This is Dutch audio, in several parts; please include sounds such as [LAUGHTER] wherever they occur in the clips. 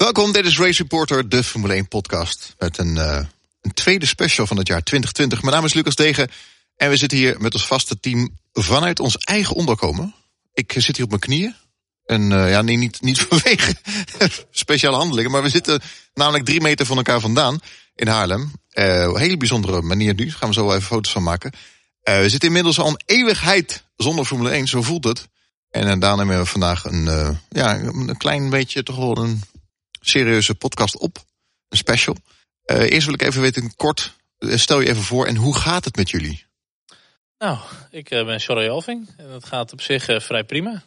Welkom, dit is Race Reporter, de Formule 1 podcast. Met een, uh, een tweede special van het jaar 2020. Mijn naam is Lucas Degen en we zitten hier met ons vaste team vanuit ons eigen onderkomen. Ik zit hier op mijn knieën. En uh, ja, nee, niet, niet [LAUGHS] vanwege speciale handelingen, maar we zitten namelijk drie meter van elkaar vandaan in Haarlem. Uh, hele bijzondere manier nu, gaan we zo even foto's van maken. We zitten inmiddels al een eeuwigheid zonder Formule 1, zo voelt het. En daarna hebben we vandaag een, ja, een klein beetje toch wel een serieuze podcast op. Een special. eerst wil ik even weten, kort, stel je even voor en hoe gaat het met jullie? Nou, ik ben Sorry Alving en het gaat op zich vrij prima.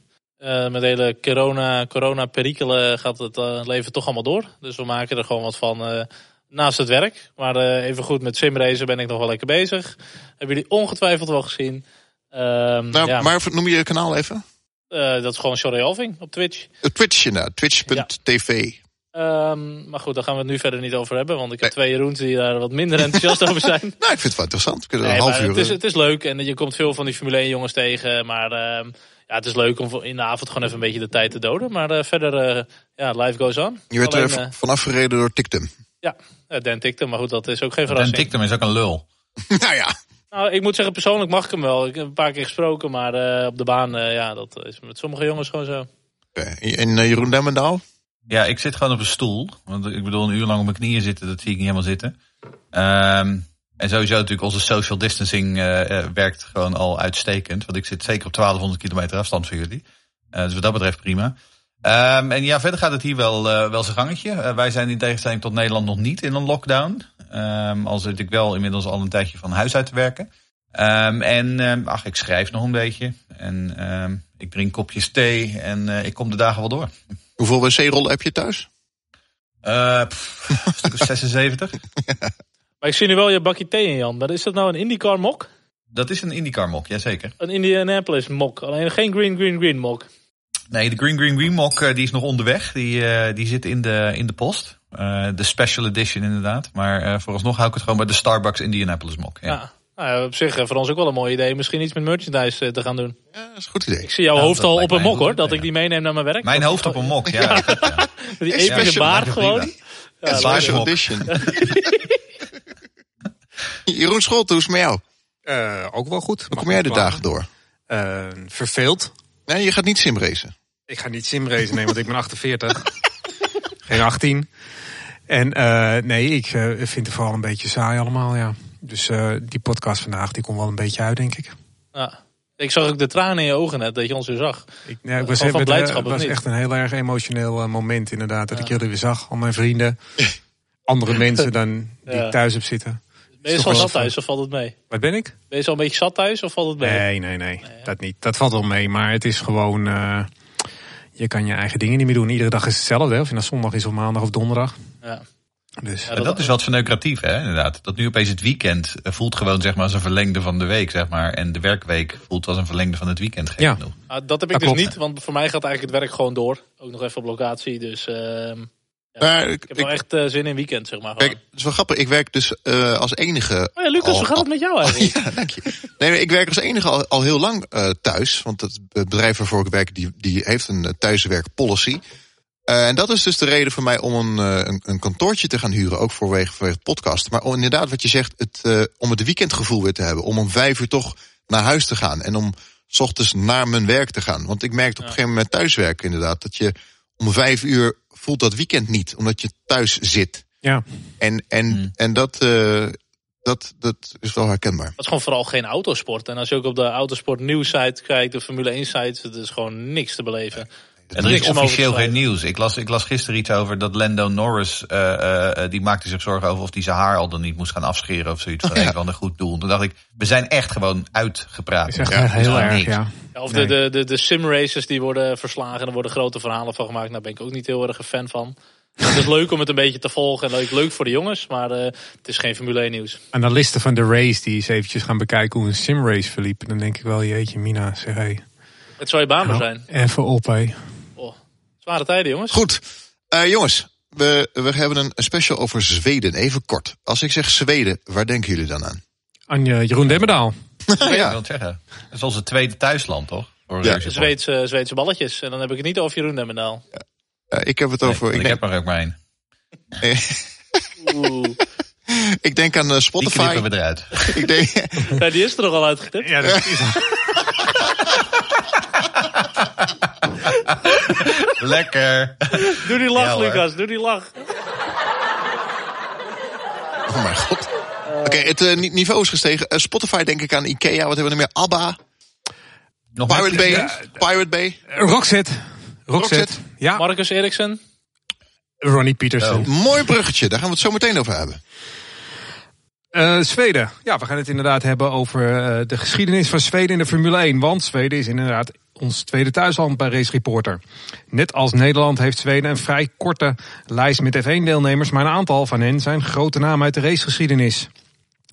met hele corona, corona perikelen gaat het leven toch allemaal door. Dus we maken er gewoon wat van naast het werk. Maar even goed met simracen ben ik nog wel lekker bezig. Hebben jullie ongetwijfeld wel gezien. Um, nou, ja. Maar noem je je kanaal even? Dat is gewoon Sorry Alving op Twitch. Twitch, nou, twitch.tv. Ja. Um, maar goed, daar gaan we het nu verder niet over hebben. Want ik heb nee. twee Jeroens die daar wat minder enthousiast [LAUGHS] over zijn. nou, ik vind het wel interessant. We nee, een half uur... het, is, het is leuk en je komt veel van die Formule 1 jongens tegen. Maar uh, ja, het is leuk om in de avond gewoon even een beetje de tijd te doden. Maar uh, verder, uh, ja, life goes on. Je werd Alleen, er vanaf gereden door Tictum. Ja, Dan Tictum, maar goed, dat is ook geen verrassing. Dan Tictum is ook een lul. [LAUGHS] nou ja. Nou, ik moet zeggen, persoonlijk mag ik hem wel. Ik heb een paar keer gesproken, maar uh, op de baan, uh, ja, dat is met sommige jongens gewoon zo. Okay. En uh, Jeroen Demmendaal? Ja, ik zit gewoon op een stoel. Want ik bedoel, een uur lang op mijn knieën zitten, dat zie ik niet helemaal zitten. Um, en sowieso natuurlijk onze social distancing werkt gewoon al uitstekend. Want ik zit zeker op 1200 kilometer afstand van jullie. dus wat dat betreft prima. Um, en ja, verder gaat het hier wel, wel zijn gangetje. Wij zijn in tegenstelling tot Nederland nog niet in een lockdown. Um, al zit ik wel inmiddels al een tijdje van huis uit te werken. En ach, ik schrijf nog een beetje. En ik drink kopjes thee en ik kom de dagen wel door. Hoeveel wc-rollen heb je thuis? Pff, een stuk of [LAUGHS] 76. maar ik zie nu wel je bakje thee in, Jan. Is dat nou een IndyCar mok? Dat is een IndyCar mok, jazeker. Een Indianapolis mok. Alleen geen green, green, green mok. Nee, de Green Green Green Mock die is nog onderweg. Die, uh, die zit in de, in de post. Uh, de special edition inderdaad. Maar uh, vooralsnog hou ik het gewoon bij de Starbucks Indianapolis Mock. Ja. ja. Nou, op zich voor ons ook wel een mooi idee. Misschien iets met merchandise te gaan doen. Ja, dat is een goed idee. Ik zie jouw Ja, hoofd al op een mok hoor. Dat ik die meeneem naar mijn werk. Mijn hoofd op een mok, ja. [LAUGHS] ja. ja. Die Een epische baard gewoon. Een Ja, special mok. edition. [LAUGHS] Jeroen Scholt, hoe is het met jou? Eh, ook wel goed. Hoe kom jij de dagen door? Eh, verveeld. Nee, je gaat niet simracen. Ik ga niet simracen, nee, want ik ben [LAUGHS] 48. Geen 18. En eh, nee, ik eh, vind het vooral een beetje saai allemaal, ja. Dus eh, die podcast vandaag, die komt wel een beetje uit, denk ik. Ja. Ik zag ook de tranen in je ogen net, dat je ons weer zag. Ik, ja, ik was, van het, blijdschap, of was echt een heel erg emotioneel eh, moment inderdaad. Dat Ja. ik jullie weer zag, al mijn vrienden. [LAUGHS] Andere mensen dan die Ja. ik thuis heb zitten. Ben je al zat thuis of valt het mee? Wat ben ik? Ben je al een beetje zat thuis of valt het mee? Nee, nee, nee. Dat niet. Dat valt wel mee. Maar het is gewoon... eh, je kan je eigen dingen niet meer doen. Iedere dag is hetzelfde. Hè? Of je nou zondag is of maandag of donderdag. Ja. Dus Ja, dat is wat verneukeratief, hè, inderdaad. Dat nu opeens het weekend eh, voelt gewoon zeg maar als een verlengde van de week, zeg maar. En de werkweek voelt als een verlengde van het weekend. Ja. Ah, dat heb ik Dat dus klopt. niet, want voor mij gaat eigenlijk het werk gewoon door. Ook nog even op locatie, dus ehm, Maar ik, ik heb wel echt eh, zin in weekend, zeg maar. gewoon. het is wel grappig. Ik werk dus eh, als enige... Oh ja, Lucas, al- hoe gaat het met jou [LAUGHS] eigenlijk? Ja, dank je. Nee, maar ik werk als enige al, al heel lang eh, thuis. Want het bedrijf waarvoor ik werk, die, die heeft een eh, thuiswerkpolicy. Eh, en dat is dus de reden voor mij om een, eh, een, een kantoortje te gaan huren. Ook vanwege, vanwege het podcast. Maar om, inderdaad, wat je zegt, het, eh, om het weekendgevoel weer te hebben. Om om vijf uur toch naar huis te gaan. En om s ochtends naar mijn werk te gaan. Want ik merkte op een gegeven moment thuiswerken inderdaad. Dat je om vijf uur voelt dat weekend niet. Omdat je thuis zit. ja. En, en, Hmm. en dat, eh, dat, dat is wel herkenbaar. Dat is gewoon vooral geen autosport. En als je ook op de autosport nieuwsite kijkt, de Formule 1 site, het is gewoon niks te beleven. En er is officieel geen nieuws. Ik las, ik las gisteren iets over dat Lando Norris, eh, eh, eh, die maakte zich zorgen over of hij zijn haar al dan niet moest gaan afscheren of zoiets van Ja. een van een goed doel. Toen dacht ik, we zijn echt gewoon uitgepraat. is echt Ja, heel gewoon erg, niks. ja. Ja, of Nee. de, de, de, de simraces die worden verslagen, er worden grote verhalen van gemaakt. Daar ben ik ook niet heel erg een fan van. Het is leuk om het een beetje te volgen en leuk, leuk voor de jongens, maar eh, het is geen Formule 1 nieuws. Analisten van de race die eens eventjes gaan bekijken hoe een simrace verliep. Dan denk ik wel, jeetje mina, zeg hé. Het zou je baan Nou, zijn. Even op hé. Oh, zware tijden jongens. Goed, Eh, jongens, we, we hebben een special over Zweden. Even kort. Als ik zeg Zweden, waar denken jullie dan aan? Anje Jeroen Demmerdaal. Ja, ik wil ja, het zeggen. Dat is onze tweede thuisland, toch? Voor Ja. Zweedse, Zweedse balletjes. En dan heb ik het niet over Jeroen Demmendaal. Ja, ik heb het over. ik, ik denk, heb er ook. Oeh. [LAUGHS] ik denk aan eh, Die Spotify. knippen we eruit. [LAUGHS] Ik denk, [LAUGHS] Ja, die is er nog al uitgetipt. Ja, dat is Lekker. [LAUGHS] Doe die lach, Ja. Lucas. Doe die lach. oh mijn god. Oké, het eh, ni- niveau is gestegen. Eh, Spotify denk ik aan Ikea. Wat hebben we nog meer? ABBA. Nog Pirate Bay. Pirate Bay. Roxette. Roxette. Roxette. Ja, Marcus Eriksen. Ronnie Peterson. Oh. Mooi bruggetje. Daar gaan we het zo meteen over hebben. Eh, Zweden. Ja, we gaan het inderdaad hebben over eh, de geschiedenis van Zweden in de Formule 1. Want Zweden is inderdaad ons tweede thuisland bij Race Reporter. Net als Nederland heeft Zweden een vrij korte lijst met F1-deelnemers, maar een aantal van hen zijn grote namen uit de racegeschiedenis.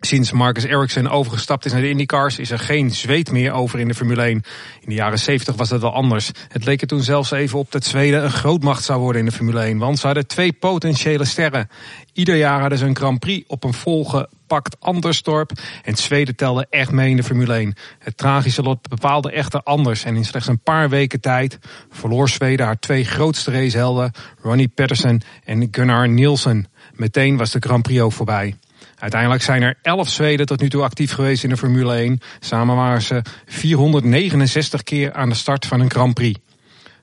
Sinds Marcus Ericsson overgestapt is naar de IndyCars is er geen zweet meer over in de Formule 1. In de jaren 70 was dat wel anders. Het leek er toen zelfs even op dat Zweden een grootmacht zou worden in de Formule 1. Want ze hadden twee potentiële sterren. Ieder jaar hadden ze een Grand Prix op een volgepakt Andersdorp. En Zweden telde echt mee in de Formule 1. Het tragische lot bepaalde echter anders. En in slechts een paar weken tijd verloor Zweden haar twee grootste racehelden. Ronnie Peterson en Gunnar Nielsen. Meteen was de Grand Prix ook voorbij. Uiteindelijk zijn er 11 Zweden tot nu toe actief geweest in de Formule 1. Samen waren ze 469 keer aan de start van een Grand Prix.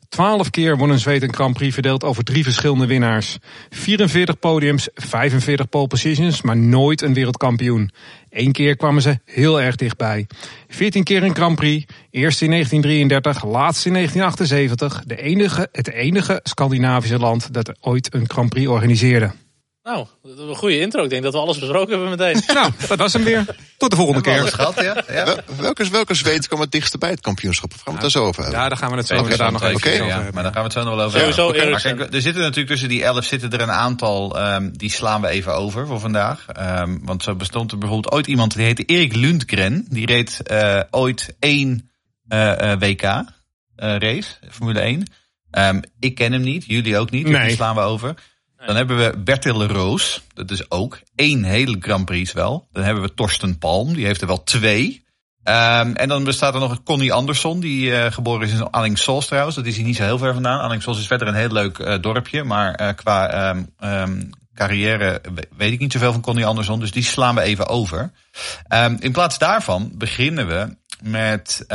12 keer won een Zweed een Grand Prix verdeeld over drie verschillende winnaars. 44 podiums, 45 pole positions, maar nooit een wereldkampioen. Eén keer kwamen ze heel erg dichtbij. 14 keer een Grand Prix, eerst in 1933, laatst in 1978. De enige, het enige Scandinavische land dat ooit een Grand Prix organiseerde. Nou, een goede intro. Ik denk dat we alles besproken hebben meteen. [LAUGHS] Nou, dat was hem weer. Tot de volgende keer. gehad, ja? ja. Wel- Welke, welke Zweed kwam het dichtst bij het kampioenschap? Of gaan we het daar zo over hebben? Ja, daar gaan we het zo over even Oké. over ja, hebben. Maar daar gaan we het zo nog wel over Sowieso. Maar kijk, er zitten natuurlijk tussen die elf zitten er een aantal, ehm, die slaan we even over voor vandaag. Ehm, want zo bestond er bijvoorbeeld ooit iemand, die heette Erik Lundgren. Die reed eh, ooit één eh, eh, WK eh, race, Formule 1. Ehm, ik ken hem niet, jullie ook niet, dus Nee. die slaan we over. Dan hebben we Bertil Roos, dat is ook één hele Grand Prix wel. Dan hebben we Torsten Palm, die heeft er wel twee. Ehm, en dan bestaat er nog Connie Andersson, die eh, geboren is in Allingsås trouwens. Dat is hier niet zo heel ver vandaan. Allingsås is verder een heel leuk eh, dorpje, maar eh, qua ehm, ehm, carrière we- weet ik niet zoveel van Connie Andersson, dus die slaan we even over. In plaats daarvan beginnen we met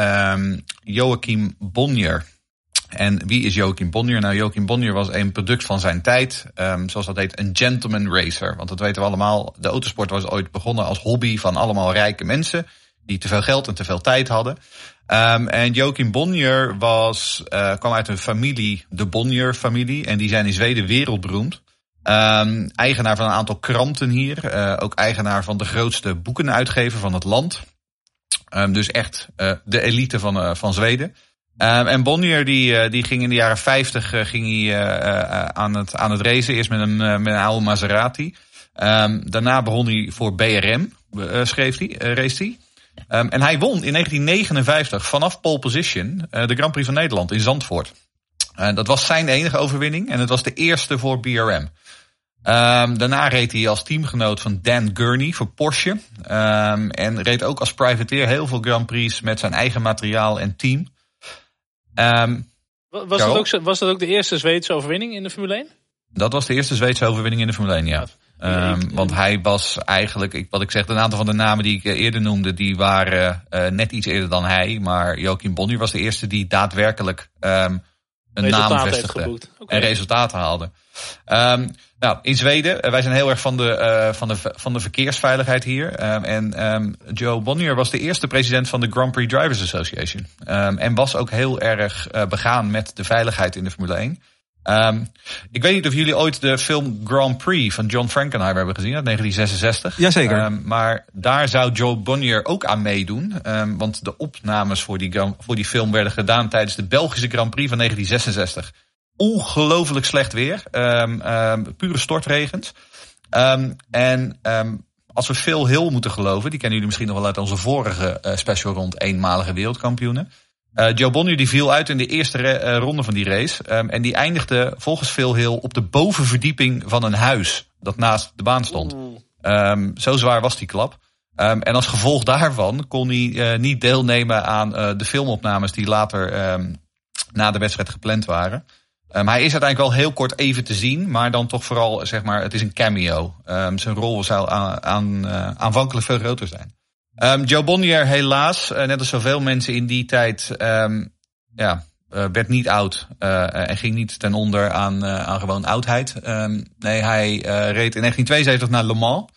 Joachim Bonnier. En wie is Joachim Bonnier? Nou, Joachim Bonnier was een product van zijn tijd. ehm, zoals dat heet, een gentleman racer. Want dat weten we allemaal. De autosport was ooit begonnen als hobby van allemaal rijke mensen. Die te veel geld en te veel tijd hadden. Ehm, en Joachim Bonnier was, eh, kwam uit een familie, de Bonnier-familie. En die zijn in Zweden wereldberoemd. Ehm, eigenaar van een aantal kranten hier. eh, ook eigenaar van de grootste boekenuitgever van het land. Dus echt eh, de elite van, van Zweden. Ehm, en Bonnier die, eh, die ging in de jaren 50 eh, ging hij, eh, aan, het, aan het racen. Eerst met een, met oude Maserati. Ehm, daarna begon hij voor BRM, schreef hij, race hij. Ehm, en hij won in 1959 vanaf pole position de Grand Prix van Nederland in Zandvoort. Dat was zijn enige overwinning en het was de eerste voor BRM. Daarna reed hij als teamgenoot van Dan Gurney voor Porsche. En reed ook als privateer heel veel Grand Prix met zijn eigen materiaal en team. Ehm, Was dat, ook, zo- was dat ook de eerste Zweedse overwinning in de Formule 1? dat was de eerste Zweedse overwinning in de Formule 1, ja. Ehm, Ik- want hij was eigenlijk, ik, wat ik zeg, een aantal van de namen die ik eh, eerder noemde, die waren eh, net iets eerder dan hij. Maar Joachim Bonnier was de eerste die daadwerkelijk ehm, een naam Resultaat vestigde. en resultaten haalde. Ehm, nou, in Zweden, eh, wij zijn heel erg van de, eh, van de, van de verkeersveiligheid hier. Ehm, en ehm, Joe Bonnier was de eerste president van de Grand Prix Drivers Association. Ehm, en was ook heel erg eh, begaan met de veiligheid in de Formule 1. Ehm, ik weet niet of jullie ooit de film Grand Prix van John Frankenheimer hebben gezien uit 1966. Jazeker. Maar daar zou Joe Bonnier ook aan meedoen. Want de opnames voor die, voor die film werden gedaan tijdens de Belgische Grand Prix van 1966. Ongelooflijk slecht weer. Ehm, ehm, pure stortregens. Ehm, en als we Phil Hill moeten geloven, die kennen jullie misschien nog wel uit onze vorige eh, special rond eenmalige wereldkampioenen. Eh, Joe Bonnier die viel uit in de eerste eh, ronde van die race. En die eindigde volgens Phil Hill op de bovenverdieping van een huis dat naast de baan stond. Zo zwaar was die klap. En als gevolg daarvan kon hij niet deelnemen aan de filmopnames die later na de wedstrijd gepland waren. Um, hij is uiteindelijk wel heel kort even te zien, maar dan toch vooral, zeg maar, het is een cameo. Um, zijn rol zou aan, aan, uh, aanvankelijk veel groter zijn. Um, Joe Bonnier helaas, uh, net als zoveel mensen in die tijd, ja, uh, werd niet oud en ging niet ten onder aan, aan gewoon oudheid. Nee, hij reed in 1972 naar Le Mans,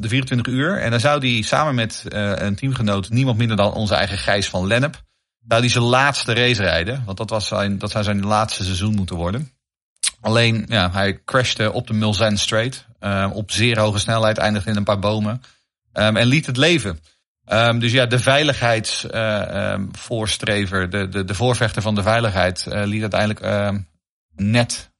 de 24 uur. En dan zou hij samen met een teamgenoot, niemand minder dan onze eigen Gijs van Lennep, zou hij zijn laatste race rijden. Want dat, was zijn, dat zou zijn laatste seizoen moeten worden. Alleen, ja, hij crashte op de Mulsanne Straight. op zeer hoge snelheid, eindigde in een paar bomen. Um, en liet het leven. Um, dus ja, de veiligheidsvoorstrever, uh, um, de, de, de voorvechter van de veiligheid, uh, liet uiteindelijk net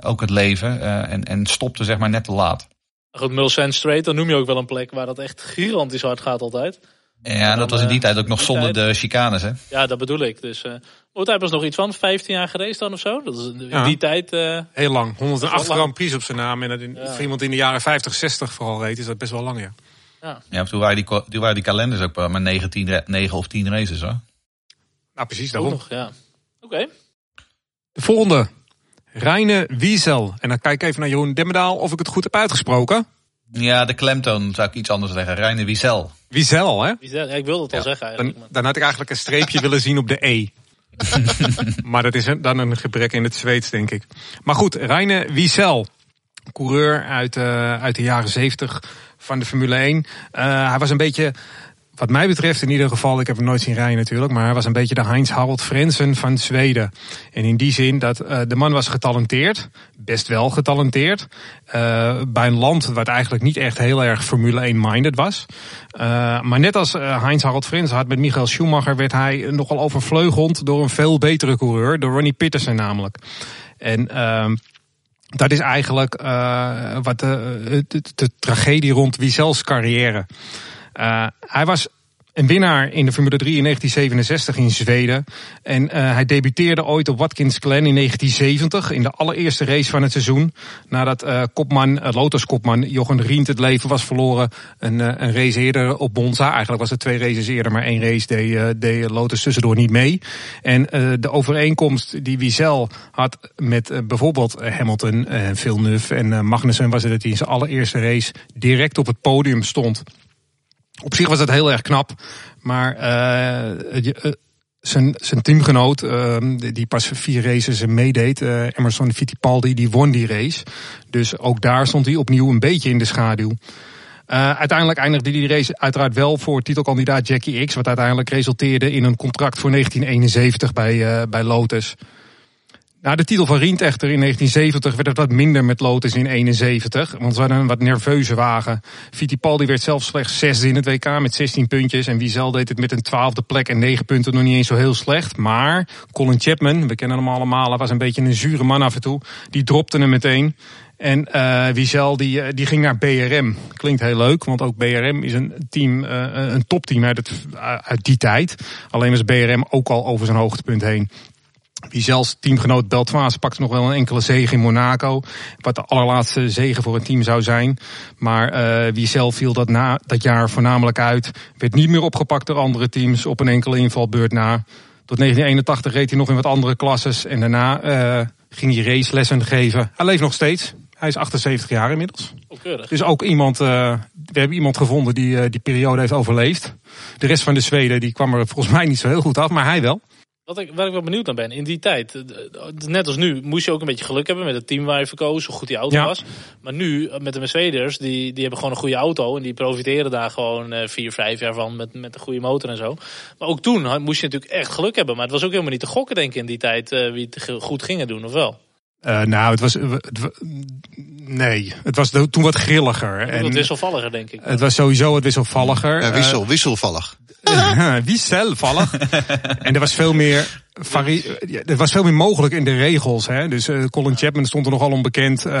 ook het leven en, en stopte zeg maar net te laat. Goed, Mulsanne Strait, dan noem je ook wel een plek waar dat echt gigantisch hard gaat altijd. Ja, en dat was in die tijd ook nog zonder tijd. de chicanes, hè? Ja, dat bedoel ik. Dus uh, hij was nog iets van 15 jaar gereisd dan of zo. Dat is in ja. die tijd. Uh, Heel lang. 108 Grand Prix op zijn naam. En dat in, ja. voor iemand in de jaren 50, 60 vooral reed, is dat best wel lang, ja. Ja, ja toen, waren die, toen waren die kalenders ook maar 9, 10, 9 of 10 races hoor. Nou, precies daarom. Nog, ja. Oké. Okay. De volgende. Reine Wiesel. En dan kijk ik even naar Jeroen Demmedaal of ik het goed heb uitgesproken. Ja, de klemtoon zou ik iets anders zeggen. Reine Wiesel. Wiesel, hè? Wiesel, ja, ik wilde het al zeggen eigenlijk. Dan, dan, had ik eigenlijk een streepje willen zien op de E. [LAUGHS] maar dat is een, dan een gebrek in het Zweeds, denk ik. Maar goed, Reine Wiesel. Coureur uit, uh, uit de jaren 70 van de Formule 1. Uh, hij was een beetje, wat mij betreft in ieder geval, ik heb hem nooit zien rijden natuurlijk, maar hij was een beetje de Heinz Harald Frensen van Zweden. En in die zin dat uh, de man was getalenteerd, best wel getalenteerd, uh, bij een land wat eigenlijk niet echt heel erg Formule 1-minded was. maar net als Heinz Harald Frensen had met Michael Schumacher werd hij nogal overvleugeld door een veel betere coureur, door Ronnie Peterson namelijk. En ehm, dat is eigenlijk wat de, tragedie rond Wiesels carrière. Uh, hij was een winnaar in de Formule 3 in 1967 in Zweden. En uh, hij debuteerde ooit op Watkins Glen in 1970 in de allereerste race van het seizoen. Nadat uh, kopman, uh, Lotus-kopman Jochen Rient het leven was verloren een, een race eerder op Bonza. Eigenlijk was het twee races eerder, maar één race deed, Lotus tussendoor niet mee. En de overeenkomst die Wiesel had met bijvoorbeeld Hamilton, Villeneuve en Magnussen was dat hij in zijn allereerste race direct op het podium stond. Op zich was dat heel erg knap. Maar uh, uh, zijn, zijn teamgenoot, uh, die pas vier races meedeed, Emerson Fittipaldi, die won die race. Dus ook daar stond hij opnieuw een beetje in de schaduw. uiteindelijk eindigde die race uiteraard wel voor titelkandidaat Jackie X. Wat uiteindelijk resulteerde in een contract voor 1971 bij, bij Lotus. Na de titel van Rient echter in 1970 werd het wat minder met Lotus in 71. Want ze hadden een wat nerveuze wagen. Fittipaldi werd zelfs slechts zesde in het WK met 16 puntjes. En Wiesel deed het met een twaalfde plek en 9 punten nog niet eens zo heel slecht. Maar Colin Chapman, we kennen hem allemaal, was een beetje een zure man af en toe. Die dropte hem meteen. En uh, Wiesel die, die ging naar BRM. Klinkt heel leuk, want ook BRM is een team, uh, een topteam uit, het, uit die tijd. Alleen was BRM ook al over zijn hoogtepunt heen. Wie zelfs teamgenoot Beltwaas pakte nog wel een enkele zege in Monaco. Wat de allerlaatste zege voor een team zou zijn. Maar uh, wie zelf viel dat, na, dat jaar voornamelijk uit. Werd niet meer opgepakt door andere teams op een enkele invalbeurt na. Tot 1981 reed hij nog in wat andere klasses. En daarna uh, ging hij racelessen geven. Hij leeft nog steeds. Hij is 78 jaar inmiddels. Keurig. Dus ook iemand, uh, we hebben iemand gevonden die uh, die periode heeft overleefd. De rest van de Zweden die kwam er volgens mij niet zo heel goed af, maar hij wel. Wat ik, waar ik wel benieuwd naar ben, in die tijd, eh, net als nu, moest je ook een beetje geluk hebben met het team waar je verkoos, hoe goed die auto was. Maar nu, met de Mercedes, die, die hebben gewoon een goede auto en die profiteren daar gewoon vier, vijf jaar van met, met een goede motor en zo. Maar ook toen moest je natuurlijk echt geluk hebben. Maar het was ook helemaal niet te gokken, denk ik, in die tijd, wie het goed gingen doen, of wel? Uh, nou, het was. Het, nee, het was toen wat grilliger. En wat wisselvalliger, denk ik. Het was sowieso wat wisselvalliger. Ja, wissel, wisselvallig. [LAUGHS] wisselvallig. en er was veel meer Er was veel meer mogelijk in de regels. Hè? Dus uh, Colin Chapman stond er nogal onbekend. Uh,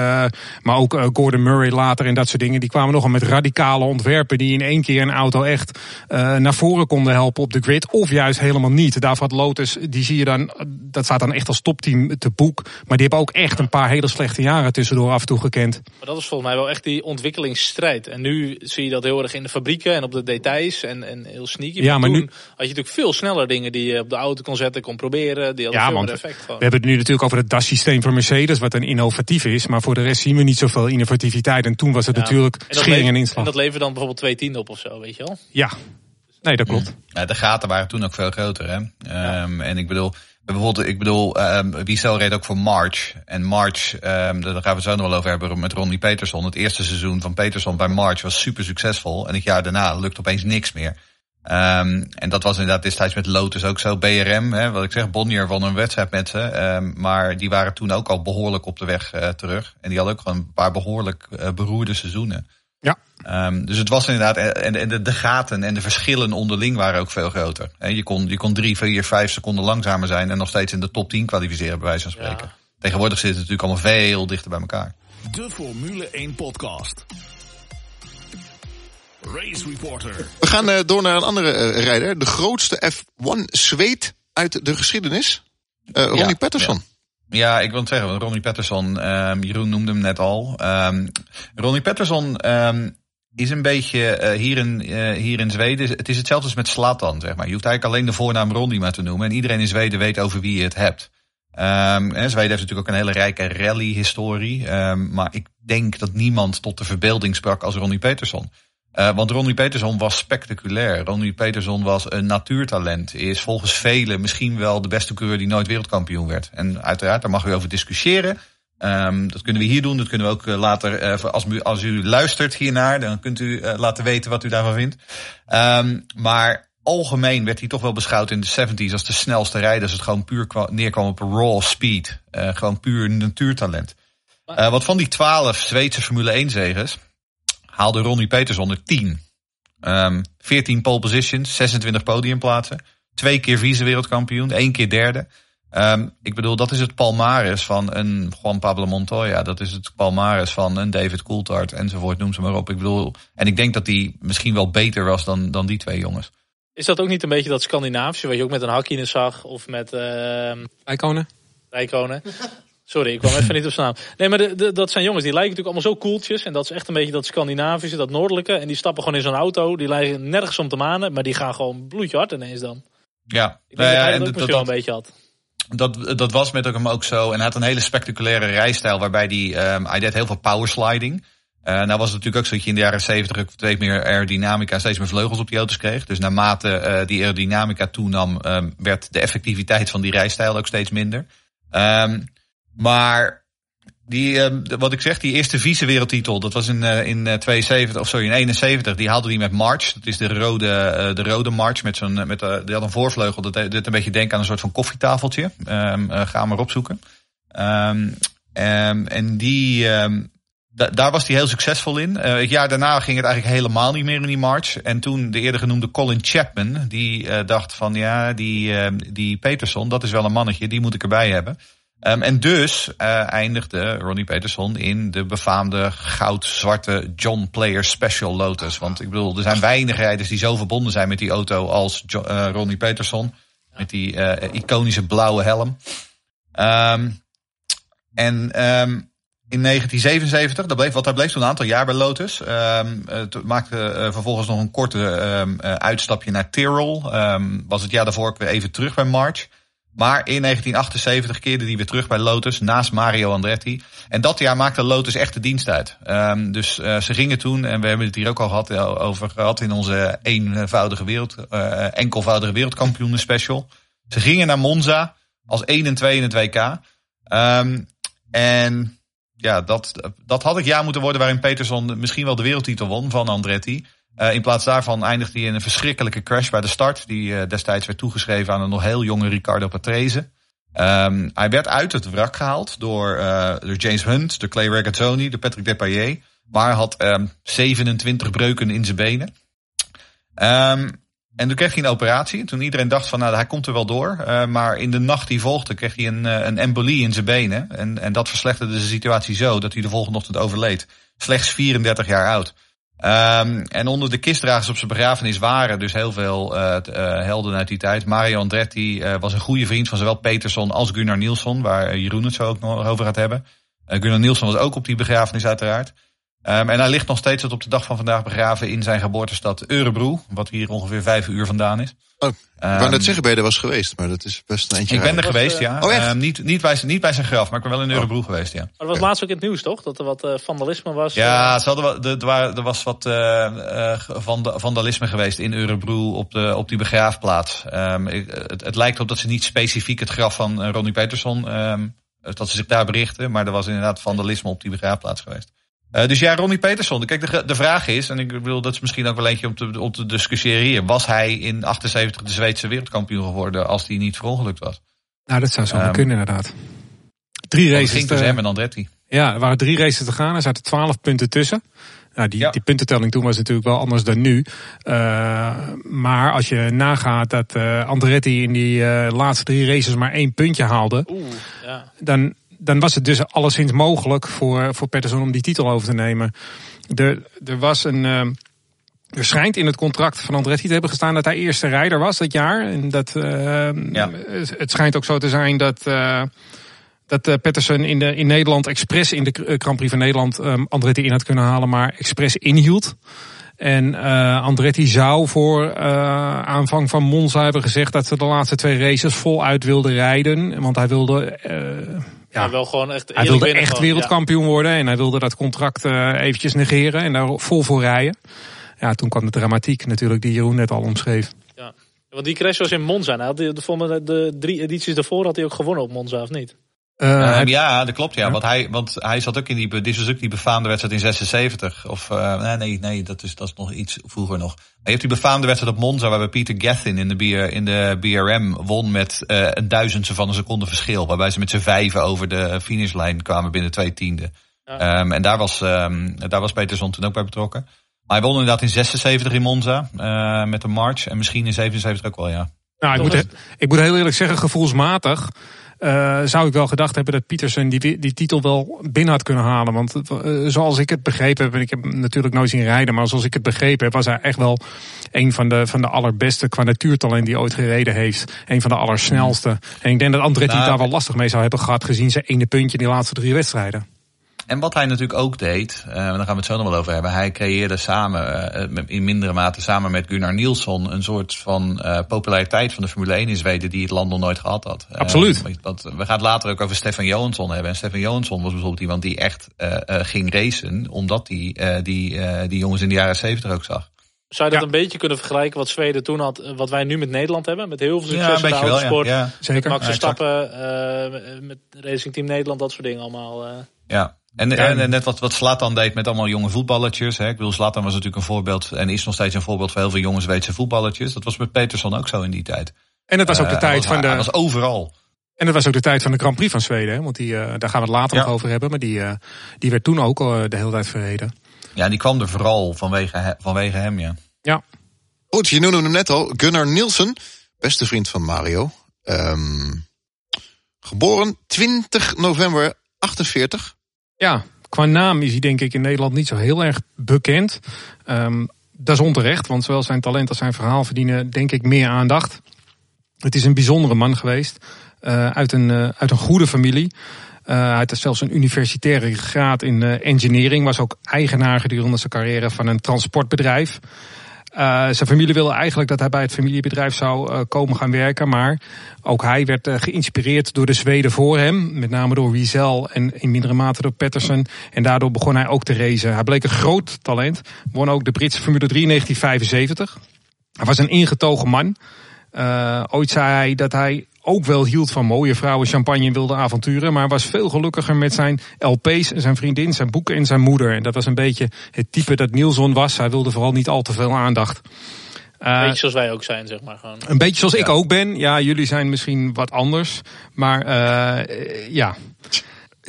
maar ook uh, Gordon Murray later en dat soort dingen. Die kwamen nogal met radicale ontwerpen. Die in één keer een auto echt naar voren konden helpen op de grid. Of juist helemaal niet. Daarvoor had Lotus, die zie je dan, dat staat dan echt als topteam te boek. Maar die hebben ook echt een paar hele slechte jaren tussendoor af en toe gekend. Maar dat is volgens mij wel echt die ontwikkelingsstrijd. En nu zie je dat heel erg in de fabrieken en op de details. En, en heel sneaky. Ja, maar, nu had je natuurlijk veel sneller dingen die je op de auto kon zetten, kon proberen. Die hadden Ja, veel want. We hebben het nu natuurlijk over het DAS-systeem van Mercedes, wat een innovatief is. Maar voor de rest zien we niet zoveel innovativiteit. En toen was het Ja. natuurlijk En schering en inslag. dat levert dan bijvoorbeeld twee tienden op of zo, weet je wel. Ja, nee, dat klopt. Ja, de gaten waren toen ook veel groter. Hè? Ehm, en ik bedoel, bijvoorbeeld, ik bedoel, um, Wiesel reed ook voor March. En March, um, daar gaan we het zo nog wel over hebben met Ronnie Peterson. Het eerste seizoen van Peterson bij March was super succesvol. En het jaar daarna lukt opeens niks meer. Um, en dat was inderdaad destijds met Lotus ook zo. BRM, hè, wat ik zeg, Bonnier won een wedstrijd met ze. Um, maar die waren toen ook al behoorlijk op de weg uh, terug. En die hadden ook gewoon een paar behoorlijk uh, beroerde seizoenen. Ja. Um, dus het was inderdaad, en, en de, de, gaten en de verschillen onderling waren ook veel groter. He, je, kon, je kon drie, vier, vijf seconden langzamer zijn en nog steeds in de top 10 kwalificeren, bij wijze van spreken. Ja. Tegenwoordig zit het natuurlijk allemaal veel dichter bij elkaar. De Formule 1 podcast. Race Reporter. We gaan uh, door naar een andere uh, rijder. De grootste F1 zweet uit de geschiedenis. Uh, Ronnie ja, Patterson. Ja. Ja, ik wil het zeggen, Ronnie Patterson, um, Jeroen noemde hem net al. Um, Ronnie Patterson um, is een beetje uh, hier, in, uh, hier in Zweden, het is hetzelfde als met Slatan, zeg maar. Je hoeft eigenlijk alleen de voornaam Ronnie maar te noemen. En iedereen in Zweden weet over wie je het hebt. Um, en Zweden heeft natuurlijk ook een hele rijke rally-historie. Um, maar ik denk dat niemand tot de verbeelding sprak als Ronnie Peterson. Uh, want Ronnie Peterson was spectaculair. Ronnie Peterson was een natuurtalent. Is volgens velen misschien wel de beste coureur die nooit wereldkampioen werd. En uiteraard, daar mag u over discussiëren. Um, dat kunnen we hier doen. Dat kunnen we ook uh, later, uh, als, u, als u luistert hiernaar, dan kunt u uh, laten weten wat u daarvan vindt. Um, maar algemeen werd hij toch wel beschouwd in de 70s als de snelste rijder. Als het gewoon puur neerkwam op raw speed. Gewoon puur natuurtalent. Wat van die twaalf Zweedse Formule 1 zegens haalde Ronnie Peterson er 10. Um, 14 pole positions, 26 podiumplaatsen. Twee keer vice-wereldkampioen, één keer derde. Um, ik bedoel, dat is het palmares van een Juan Pablo Montoya. Dat is het palmares van een David Coulthard enzovoort, noem ze maar op. Ik bedoel, en ik denk dat die misschien wel beter was dan, dan die twee jongens. Is dat ook niet een beetje dat Scandinavische, wat je ook met een Hakkinen zag of met... Uh, Rijkonen? Rijkonen. Sorry, ik kwam even niet op zijn naam. Nee, maar de, de, dat zijn jongens, die lijken natuurlijk allemaal zo koeltjes. En dat is echt een beetje dat Scandinavische, dat noordelijke. En die stappen gewoon in zo'n auto. Die lijken nergens om te manen, maar die gaan gewoon bloedje hard ineens dan. Ja. Ik denk uh, dat hij dat ook wel een beetje had. Dat, dat was met hem ook zo. En hij had een hele spectaculaire rijstijl waarbij hij, um, hij deed heel veel powersliding. Uh, nou was het natuurlijk ook zo dat je in de jaren 70 steeds meer aerodynamica, steeds meer vleugels op die auto's kreeg. Dus naarmate uh, die aerodynamica toenam, um, werd de effectiviteit van die rijstijl ook steeds minder. Um, maar die, uh, wat ik zeg, die eerste vice-wereldtitel, dat was in, uh, in 72, of sorry, in 71, die haalde die met March. Dat is de rode, uh, de rode March met zo'n, met, die had een voorvleugel. Dat deed een beetje denken aan een soort van koffietafeltje. Uh, ga maar opzoeken. Um, en die, da daar was hij heel succesvol in. Het jaar daarna ging het eigenlijk helemaal niet meer in die March. En toen de eerder genoemde Colin Chapman, die dacht van ja, die, die Peterson, dat is wel een mannetje, die moet ik erbij hebben. Um, en dus uh, eindigde Ronnie Peterson in de befaamde goud-zwarte John Player Special Lotus. Want ik bedoel, er zijn weinig rijders die zo verbonden zijn met die auto als uh, Ronnie Peterson. Met die uh, iconische blauwe helm. Um, en um, in 1977, dat bleef, wat hij bleef toen een aantal jaar bij Lotus. Het maakte vervolgens nog een korte uitstapje naar. Um, was het jaar daarvoor weer even terug bij March. Maar in 1978 keerde hij weer terug bij Lotus naast Mario Andretti. En dat jaar maakte Lotus echt de dienst uit. Um, dus uh, ze gingen toen, en we hebben het hier ook al gehad, over gehad in onze eenvoudige wereld, uh, enkelvoudige wereldkampioenen special. Ze gingen naar Monza als 1 en 2 in het WK. Um, en ja, dat, dat had het jaar moeten worden waarin Peterson misschien wel de wereldtitel won van Andretti. Uh, in plaats daarvan eindigde hij in een verschrikkelijke crash bij de start. Die uh, destijds werd toegeschreven aan een nog heel jonge Ricardo Patrese. Um, hij werd uit het wrak gehaald door, uh, James Hunt, door Clay Regazzoni, door Patrick Depailler. Maar had um, 27 breuken in zijn benen. Um, en toen kreeg hij een operatie. Toen iedereen dacht van nou hij komt er wel door. Maar in de nacht die volgde kreeg hij een, een embolie in zijn benen. En, en dat verslechterde de situatie zo dat hij de volgende ochtend overleed. Slechts 34 jaar oud. Um, en onder de kistdragers op zijn begrafenis waren dus heel veel uh, helden uit die tijd. Mario Andretti uh, was een goede vriend van zowel Peterson als Gunnar Nielsen, waar Jeroen het zo ook nog over gaat hebben. Gunnar Nielsen was ook op die begrafenis uiteraard. Ehm, en hij ligt nog steeds tot op de dag van vandaag begraven in zijn geboortestad Örebro. Wat hier ongeveer vijf uur vandaan is. Oh, ik wou Ehm, net zeggen, ben je er was geweest, maar dat is best een eindje Ik ben er. Was, geweest, eh, ja. oh, echt? Ehm, niet, niet, bij, zijn- niet bij zijn graf, maar ik ben wel in Örebro geweest, ja. Maar dat was laatst ook in het nieuws, toch? Dat er wat eh, vandalisme was. Ja, ze hadden, wel- er, er er was wat eh, eh, vanda- vandalisme geweest in Örebro op, de, op die begraafplaats. Ehm, ik- het, het lijkt erop dat ze niet specifiek het graf van eh, Ronnie Peterson, ehm, dat ze zich daar berichten. Maar er was inderdaad vandalisme op die begraafplaats geweest. Eh, dus ja, Ronnie Peterson. Kijk, de, de vraag is, en ik bedoel, dat is misschien ook wel eentje om te, om te discussiëren hier. Was hij in 78 de Zweedse wereldkampioen geworden als hij niet verongelukt was? Nou, dat zou zo Ehm, kunnen inderdaad. Drie Dat races. ging tussen hem en Andretti. Ja, er waren drie races te gaan. Er zaten twaalf punten tussen. Nou, die, Ja. die puntentelling toen was natuurlijk wel anders dan nu. Eh, maar als je nagaat dat eh, Andretti in die eh, laatste drie races maar één puntje haalde. Oeh, ja. Dan, dan was het dus alleszins mogelijk voor, voor Peterson om die titel over te nemen. Er, er was een. eh, er schijnt in het contract van Andretti te hebben gestaan dat hij eerste rijder was dat jaar. En dat, eh, Ja. Het schijnt ook zo te zijn dat, eh dat Peterson in, de, in Nederland expres in de Grand Prix van Nederland eh, Andretti in had kunnen halen, maar expres inhield. En Andretti zou voor aanvang van Monza hebben gezegd dat ze de laatste twee races voluit wilden rijden. Want hij wilde, ja, wel gewoon echt hij wilde echt gewoon, wereldkampioen worden. En hij wilde dat contract eh, eventjes negeren en daar vol voor rijden. Ja, toen kwam de dramatiek natuurlijk die Jeroen net al omschreef. Ja. Ja. Want die crash was in Monza. Nou, de, de, de, de drie edities daarvoor had hij ook gewonnen op Monza, of niet? Eh, Ehm, hij- ja, dat klopt. Ja, Want, hij, want hij zat ook in die, dit was ook die befaamde wedstrijd in 76. Of eh, nee, nee, nee, dat is, dat is nog iets vroeger nog. Hij heeft die befaamde wedstrijd op Monza, waarbij Peter Gethin in de, BR, in de BRM won met eh, een duizendste van een seconde verschil. Waarbij ze met z'n vijven over de finishlijn kwamen binnen twee tienden. Ja. Ehm, en daar was, ehm, daar was Peterson toen ook bij betrokken. Maar hij won inderdaad in 76 in Monza eh, met een march. En misschien in 77 ook wel, ja. Nou, ik moet, ik moet heel eerlijk zeggen, gevoelsmatig eh, zou ik wel gedacht hebben dat Pietersen die, die titel wel binnen had kunnen halen. Want eh, zoals ik het begrepen heb, en ik heb hem natuurlijk nooit zien rijden, maar zoals ik het begrepen heb, was hij echt wel een van de, van de allerbeste qua natuurtalent die ooit gereden heeft. Een van de allersnelste. En ik denk dat Andretti Nou, daar wel lastig mee zou hebben gehad, gezien zijn ene puntje in die laatste drie wedstrijden. En wat hij natuurlijk ook deed, eh, daar gaan we het zo nog wel over hebben. Hij creëerde samen, eh, met- in mindere mate samen met Gunnar Nielsson, een soort van eh, populariteit van de Formule 1 in Zweden die het land nog nooit gehad had. Absoluut. want we gaan het later ook over Stefan Johansson hebben. En Stefan Johansson was bijvoorbeeld iemand die echt eh, eh, ging racen, omdat hij eh, die, eh, die jongens in de jaren 70 ook zag. Zou je dat Ja. een beetje kunnen vergelijken wat Zweden toen had, wat wij nu met Nederland hebben? Met heel veel succes Ja, een in de beetje wel, ja. autosport. ja. Zeker. Max Ja, exact. Verstappen, eh, met Racing Team Nederland, dat soort dingen allemaal. eh. Ja. En, Ja, en, en- net wat, wat Slatan deed met allemaal jonge voetballertjes. Hè. Ik bedoel, Slatan was natuurlijk een voorbeeld en is nog steeds een voorbeeld voor heel veel jonge Zweedse voetballertjes. Dat was met Peterson ook zo in die tijd. En dat was ook de Eh, tijd was, van de. was overal. En dat was ook de tijd van de Grand Prix van Zweden. Hè? Want die, eh, daar gaan we het later Ja. nog over hebben. Maar die, eh, die werd toen ook de hele tijd verreden. Ja, die kwam er vooral vanwege, he- vanwege hem, ja. Ja, Goed, je noemde hem net al. Gunnar Nielsen, beste vriend van Mario. Ehm, geboren 20 november 48. Ja, qua naam is hij denk ik in Nederland niet zo heel erg bekend. Ehm, dat is onterecht, want zowel zijn talent als zijn verhaal verdienen denk ik meer aandacht. Het is een bijzondere man geweest. eh, uit, een, eh, uit een goede familie. Eh, hij had zelfs een universitaire graad in engineering. Was ook eigenaar gedurende zijn carrière van een transportbedrijf. Eh, zijn familie wilde eigenlijk dat hij bij het familiebedrijf zou eh, komen gaan werken. Maar ook hij werd eh, geïnspireerd door de Zweden voor hem. Met name door Wiesel en in mindere mate door Patterson. En daardoor begon hij ook te racen. Hij bleek een groot talent. Won ook de Britse Formule 3 in 1975. Hij was een ingetogen man. Ooit zei hij dat hij ook wel hield van mooie vrouwen, champagne en wilde avonturen. Maar was veel gelukkiger met zijn LP's, zijn vriendin, zijn boeken en zijn moeder. En dat was een beetje het type dat Nielsen was. Hij wilde vooral niet al te veel aandacht. Eh, Beetje zoals wij ook zijn, zeg maar. Gewoon. een beetje zoals ik ook ben. Ja, jullie zijn misschien wat anders. Maar eh, ja.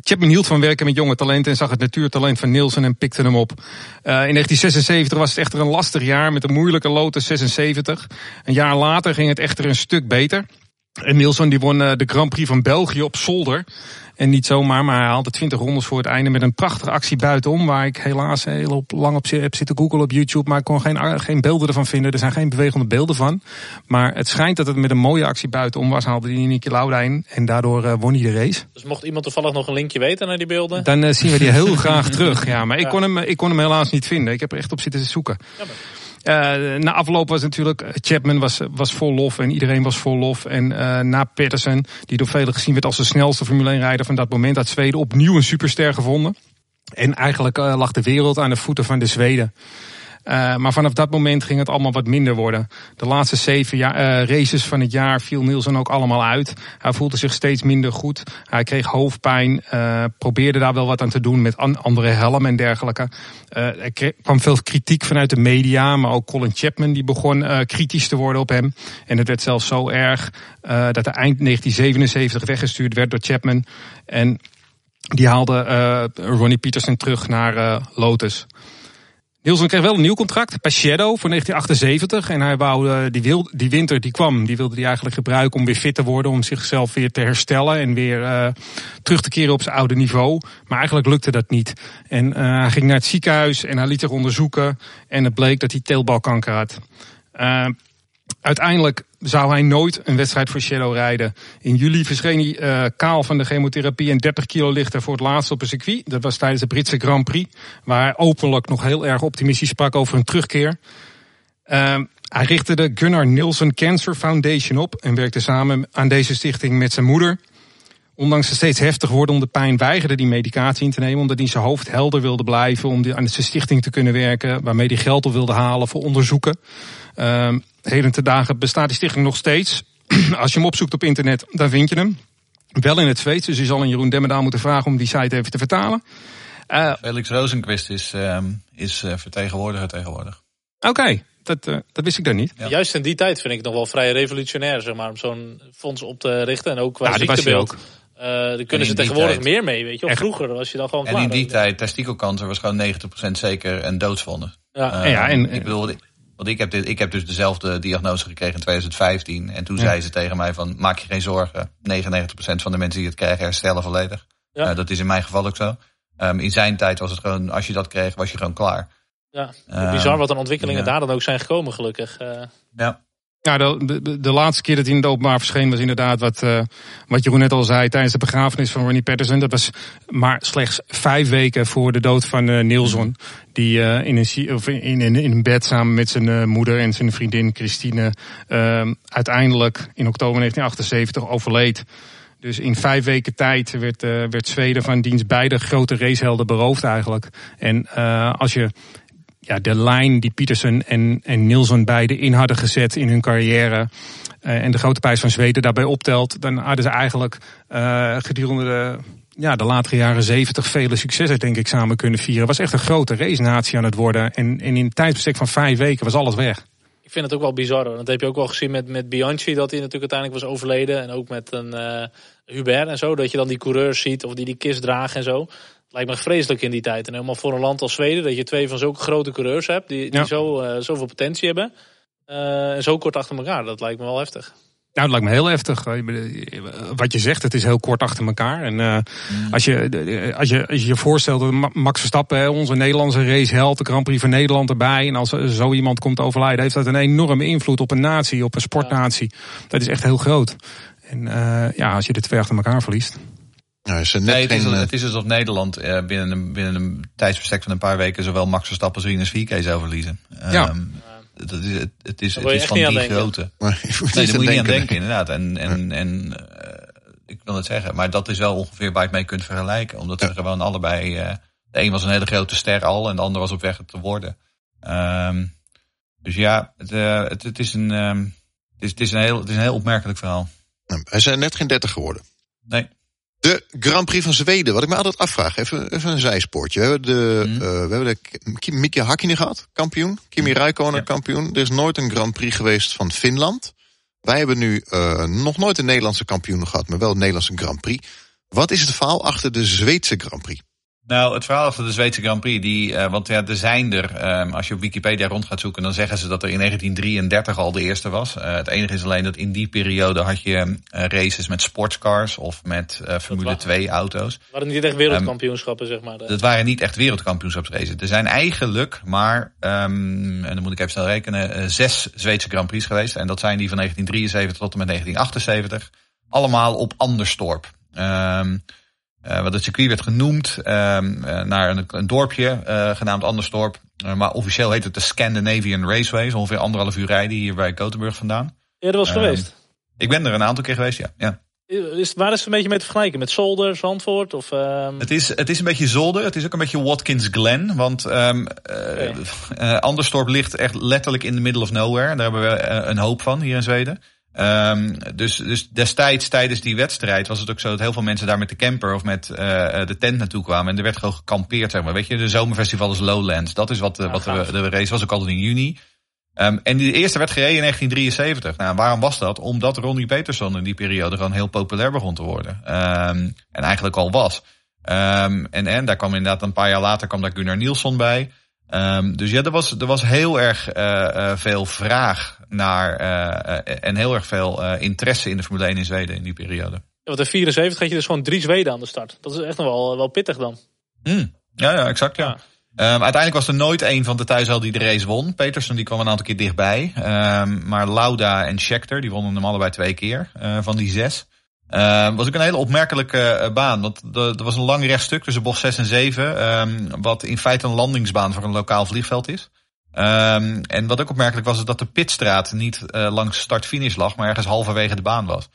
Chapman hield van werken met jonge talenten en zag het natuurtalent van Nielsen en pikte hem op. Eh, in 1976 was het echter een lastig jaar met een moeilijke Lotus 76. Een jaar later ging het echter een stuk beter. En Nielsen die won eh, de Grand Prix van België op zolder. En niet zomaar, maar hij haalde 20 rondes voor het einde met een prachtige actie buitenom. Waar ik helaas heel op, lang op heb zitten googlen op YouTube. Maar ik kon geen, geen beelden ervan vinden. Er zijn geen bewegende beelden van. Maar het schijnt dat het met een mooie actie buitenom was. Haalde hij Niki Lauda in. En daardoor eh, won hij de race. Dus mocht iemand toevallig nog een linkje weten naar die beelden. Dan eh, zien we die [LAUGHS] heel graag terug. Ja, maar ik kon, hem, ik kon hem helaas niet vinden. Ik heb er echt op zitten zoeken. Jammer. Eh, na afloop was natuurlijk, eh, Chapman was, was vol lof en iedereen was vol lof. En eh, na Peterson, die door velen gezien werd als de snelste Formule 1 rijder van dat moment, had Zweden opnieuw een superster gevonden. En eigenlijk lag de wereld aan de voeten van de Zweden. Eh, maar vanaf dat moment ging het allemaal wat minder worden. De laatste zeven eh, races van het jaar viel Nielsen ook allemaal uit. Hij voelde zich steeds minder goed. Hij kreeg hoofdpijn. eh, probeerde daar wel wat aan te doen met an- andere helmen en dergelijke. Er kwam veel kritiek vanuit de media. Maar ook Colin Chapman die begon kritisch te worden op hem. En het werd zelfs zo erg dat hij eind 1977 weggestuurd werd door Chapman. En die haalde Ronnie Peterson terug naar Lotus. Nielsen kreeg wel een nieuw contract Shadow voor 1978. En hij wou eh, die, wil, die winter die kwam, die wilde hij eigenlijk gebruiken om weer fit te worden. Om zichzelf weer te herstellen en weer eh, terug te keren op zijn oude niveau. Maar eigenlijk lukte dat niet. En eh, hij ging naar het ziekenhuis en hij liet zich onderzoeken. En het bleek dat hij teelbalkanker had. Uiteindelijk zou hij nooit een wedstrijd voor Shadow rijden. In juli verscheen hij eh, kaal van de chemotherapie en 30 kilo lichter voor het laatst op een circuit. Dat was tijdens de Britse Grand Prix, waar openlijk nog heel erg optimistisch sprak over een terugkeer. Uh, hij richtte de Gunnar Nielsen Cancer Foundation op en werkte samen aan deze stichting met zijn moeder. Ondanks de steeds heftig wordende pijn weigerde hij medicatie in te nemen omdat hij zijn hoofd helder wilde blijven om aan zijn stichting te kunnen werken, waarmee hij geld op wilde halen voor onderzoeken. Uh, heden te dagen bestaat die stichting nog steeds. [CLEARS THROAT] Als je hem opzoekt op internet, dan vind je hem. Wel in het Zweeds, dus je zal aan Jeroen Demmerdaal moeten vragen om die site even te vertalen. Uh, Felix Rosenquist is, um, is uh, vertegenwoordiger tegenwoordig. Oké, okay, dat, uh, dat wist ik dan niet. Ja. Juist in die tijd vind ik het nog wel vrij revolutionair, zeg maar, om zo'n fonds op te richten. En ook qua ja, ziektebeeld. Uh, daar kunnen ze tegenwoordig tijd, meer mee, weet je. Of vroeger was je dan gewoon en klaar. En in die tijd, testikelkanker was gewoon 90% zeker een doodsvonde. Ja, uh, ja en, ik bedoel, want ik heb, dit, ik heb dus dezelfde diagnose gekregen in 2015. En toen ja. zei ze tegen mij van, maak je geen zorgen. 99% van de mensen die het krijgen herstellen volledig. Ja. Uh, dat is in mijn geval ook zo. Um, in zijn tijd was het gewoon, als je dat kreeg, was je gewoon klaar. Ja, um, bizar wat een ontwikkelingen ja. daar dan ook zijn gekomen gelukkig. Uh, ja. Ja, de, de, de, laatste keer dat hij in het openbaar verscheen was inderdaad wat, uh, wat Jeroen net al zei tijdens de begrafenis van Ronnie Patterson. Dat was maar slechts vijf weken voor de dood van uh, Nielsen. Die uh, in, een, of in, in, in een bed samen met zijn moeder en zijn vriendin Christine uiteindelijk in oktober 1978 overleed. Dus in vijf weken tijd werd, werd Zweden van diens beide grote racehelden beroofd eigenlijk. En als je ja, de lijn die Peterson en, en Nielsen beide in hadden gezet in hun carrière. Uh, en de grote prijs van Zweden daarbij optelt. Dan hadden ze eigenlijk gedurende de, ja, de latere jaren zeventig vele successen denk ik samen kunnen vieren. Was echt een grote racenatie aan het worden. En, en in een tijdsbestek van vijf weken was alles weg. Ik vind het ook wel bizar. Dat heb je ook wel gezien met, met Bianchi, dat hij natuurlijk uiteindelijk was overleden. En ook met een uh, Hubert en zo. Dat je dan die coureurs ziet of die die kist dragen en zo. Lijkt me vreselijk in die tijd. En helemaal voor een land als Zweden, dat je twee van zulke grote coureurs hebt. Die, die ja. zo, uh, zoveel potentie hebben. Uh, en zo kort achter elkaar. Dat lijkt me wel heftig. Nou, het lijkt me heel heftig. Wat je zegt, het is heel kort achter elkaar. En uh, mm. als, je, als, je, als je je voorstelt dat Max Verstappen, onze Nederlandse raceheld, de Grand Prix van Nederland erbij. En als zo iemand komt overlijden, heeft dat een enorme invloed op een natie, op een sportnatie. Dat is echt heel groot. En uh, ja, als je de twee achter elkaar verliest. Nou, is net nee, het, is, geen, het is alsof Nederland uh, binnen, een, binnen een tijdsbestek van een paar weken zowel Max Verstappen als Rinus Vieke zou verliezen. Ja. Um, dat is, het, het is, het is van die. Maar, [LAUGHS] nee, daar moet je niet aan denken, inderdaad. En, en, en uh, ik wil het zeggen, maar dat is wel ongeveer waar je het mee kunt vergelijken. Omdat ja. ze gewoon allebei, uh, de een was een hele grote ster al en de ander was op weg te worden. Um, dus ja, het, uh, het, het, is een, um, het, is, het, is een heel, het is een heel opmerkelijk verhaal. Hij zijn net geen 30 geworden. Nee. De Grand Prix van Zweden, wat ik me altijd afvraag, even, even een zijspoortje. We hebben de, mm. uh, we hebben de Miki Hakkinen gehad, kampioen. Kimi Räikkönen, ja. kampioen. Er is nooit een Grand Prix geweest van Finland. Wij hebben nu uh, nog nooit een Nederlandse kampioen gehad, maar wel een Nederlandse Grand Prix. Wat is het verhaal achter de Zweedse Grand Prix? Nou, het verhaal van de Zweedse Grand Prix, die, uh, want ja, er zijn er, um, als je op Wikipedia rond gaat zoeken, dan zeggen ze dat er in 1933 al de eerste was. Uh, het enige is alleen dat in die periode had je uh, races met sportscars of met Formule 2 auto's. Het waren niet echt wereldkampioenschappen, um, zeg maar. Dat waren niet echt wereldkampioenschapsraces. Er zijn eigenlijk maar, um, en dan moet ik even snel rekenen, zes Zweedse Grand Prix geweest. En dat zijn die van 1973 tot en met 1978. Allemaal op Anderstorp. Um, uh, wat het circuit werd genoemd uh, naar een, een dorpje uh, genaamd Anderstorp. maar officieel heet het de Scandinavian Raceway. Ongeveer anderhalf uur rijden hier bij Gothenburg vandaan. Ja, dat was geweest. Ik ben er een aantal keer geweest, ja. ja. Is, waar is het een beetje mee te vergelijken? Met Zolder, Zandvoort? Of, um... het, is, het is een beetje Zolder. Het is ook een beetje Watkins Glen. Want um, okay. Anderstorp ligt echt letterlijk in the middle of nowhere. Daar hebben we een hoop van hier in Zweden. Um, dus, dus destijds tijdens die wedstrijd was het ook zo dat heel veel mensen daar met de camper of met uh, de tent naartoe kwamen. En er werd gewoon gekampeerd, zeg maar. Weet je, de zomerfestival is Lowlands. Dat is wat, de, wat de, de race was, ook altijd in juni. Um, en die eerste werd gereden in 1973. Nou, waarom was dat? Omdat Ronnie Peterson in die periode gewoon heel populair begon te worden. Um, en eigenlijk al was. En, en daar kwam inderdaad een paar jaar later kwam daar Gunnar Nielsen bij. Um, dus ja, er was, er was heel erg uh, uh, veel vraag naar uh, en heel erg veel interesse in de Formule 1 in Zweden in die periode. Ja, want in 74 had je dus gewoon drie Zweden aan de start. Dat is echt nog wel, wel pittig dan. Mm. Ja, ja, exact. Ja. ja. Um, uiteindelijk was er nooit een van de thuishel die de race won. Peterson die kwam een aantal keer dichtbij. Um, maar Lauda en Schechter die wonnen hem allebei twee keer van die zes. Uh, was ook een hele opmerkelijke uh, baan. Want er was een lang rechtstuk tussen bocht 6 en 7. Um, wat in feite een landingsbaan voor een lokaal vliegveld is. Um, en wat ook opmerkelijk was, is dat de pitstraat niet uh, langs start-finish lag, maar ergens halverwege de baan was.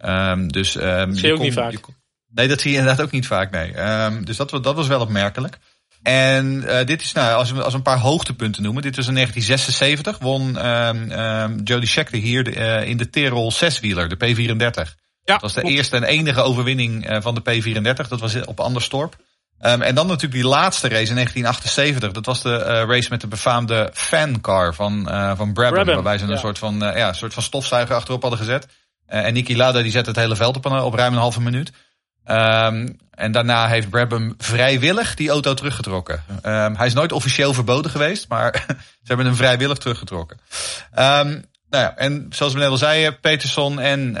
Um, dus, dat zie je ook kon, niet vaak. Kon, nee, dat zie je inderdaad ook niet vaak, nee. dus dat, dat was wel opmerkelijk. En uh, dit is, nou, als we, als we een paar hoogtepunten noemen. Dit was in 1976, won Jody Scheckter hier de, in de Tirol 6-wieler, de P34. Ja, dat was de klopt. eerste en enige overwinning van de P34. Dat was op Anderstorp. Um, en dan natuurlijk die laatste race in 1978. Dat was de uh, race met de befaamde fancar van, uh, van Brabham. Brabham waarbij ze ja. een soort van, uh, ja, soort van stofzuiger achterop hadden gezet. en Niki Lauda die zette het hele veld op, een, op ruim een halve minuut. Um, en daarna heeft Brabham vrijwillig die auto teruggetrokken. Um, hij is nooit officieel verboden geweest, maar [LAUGHS] ze hebben hem vrijwillig teruggetrokken. Nou ja, en zoals we net al zeiden, Peterson en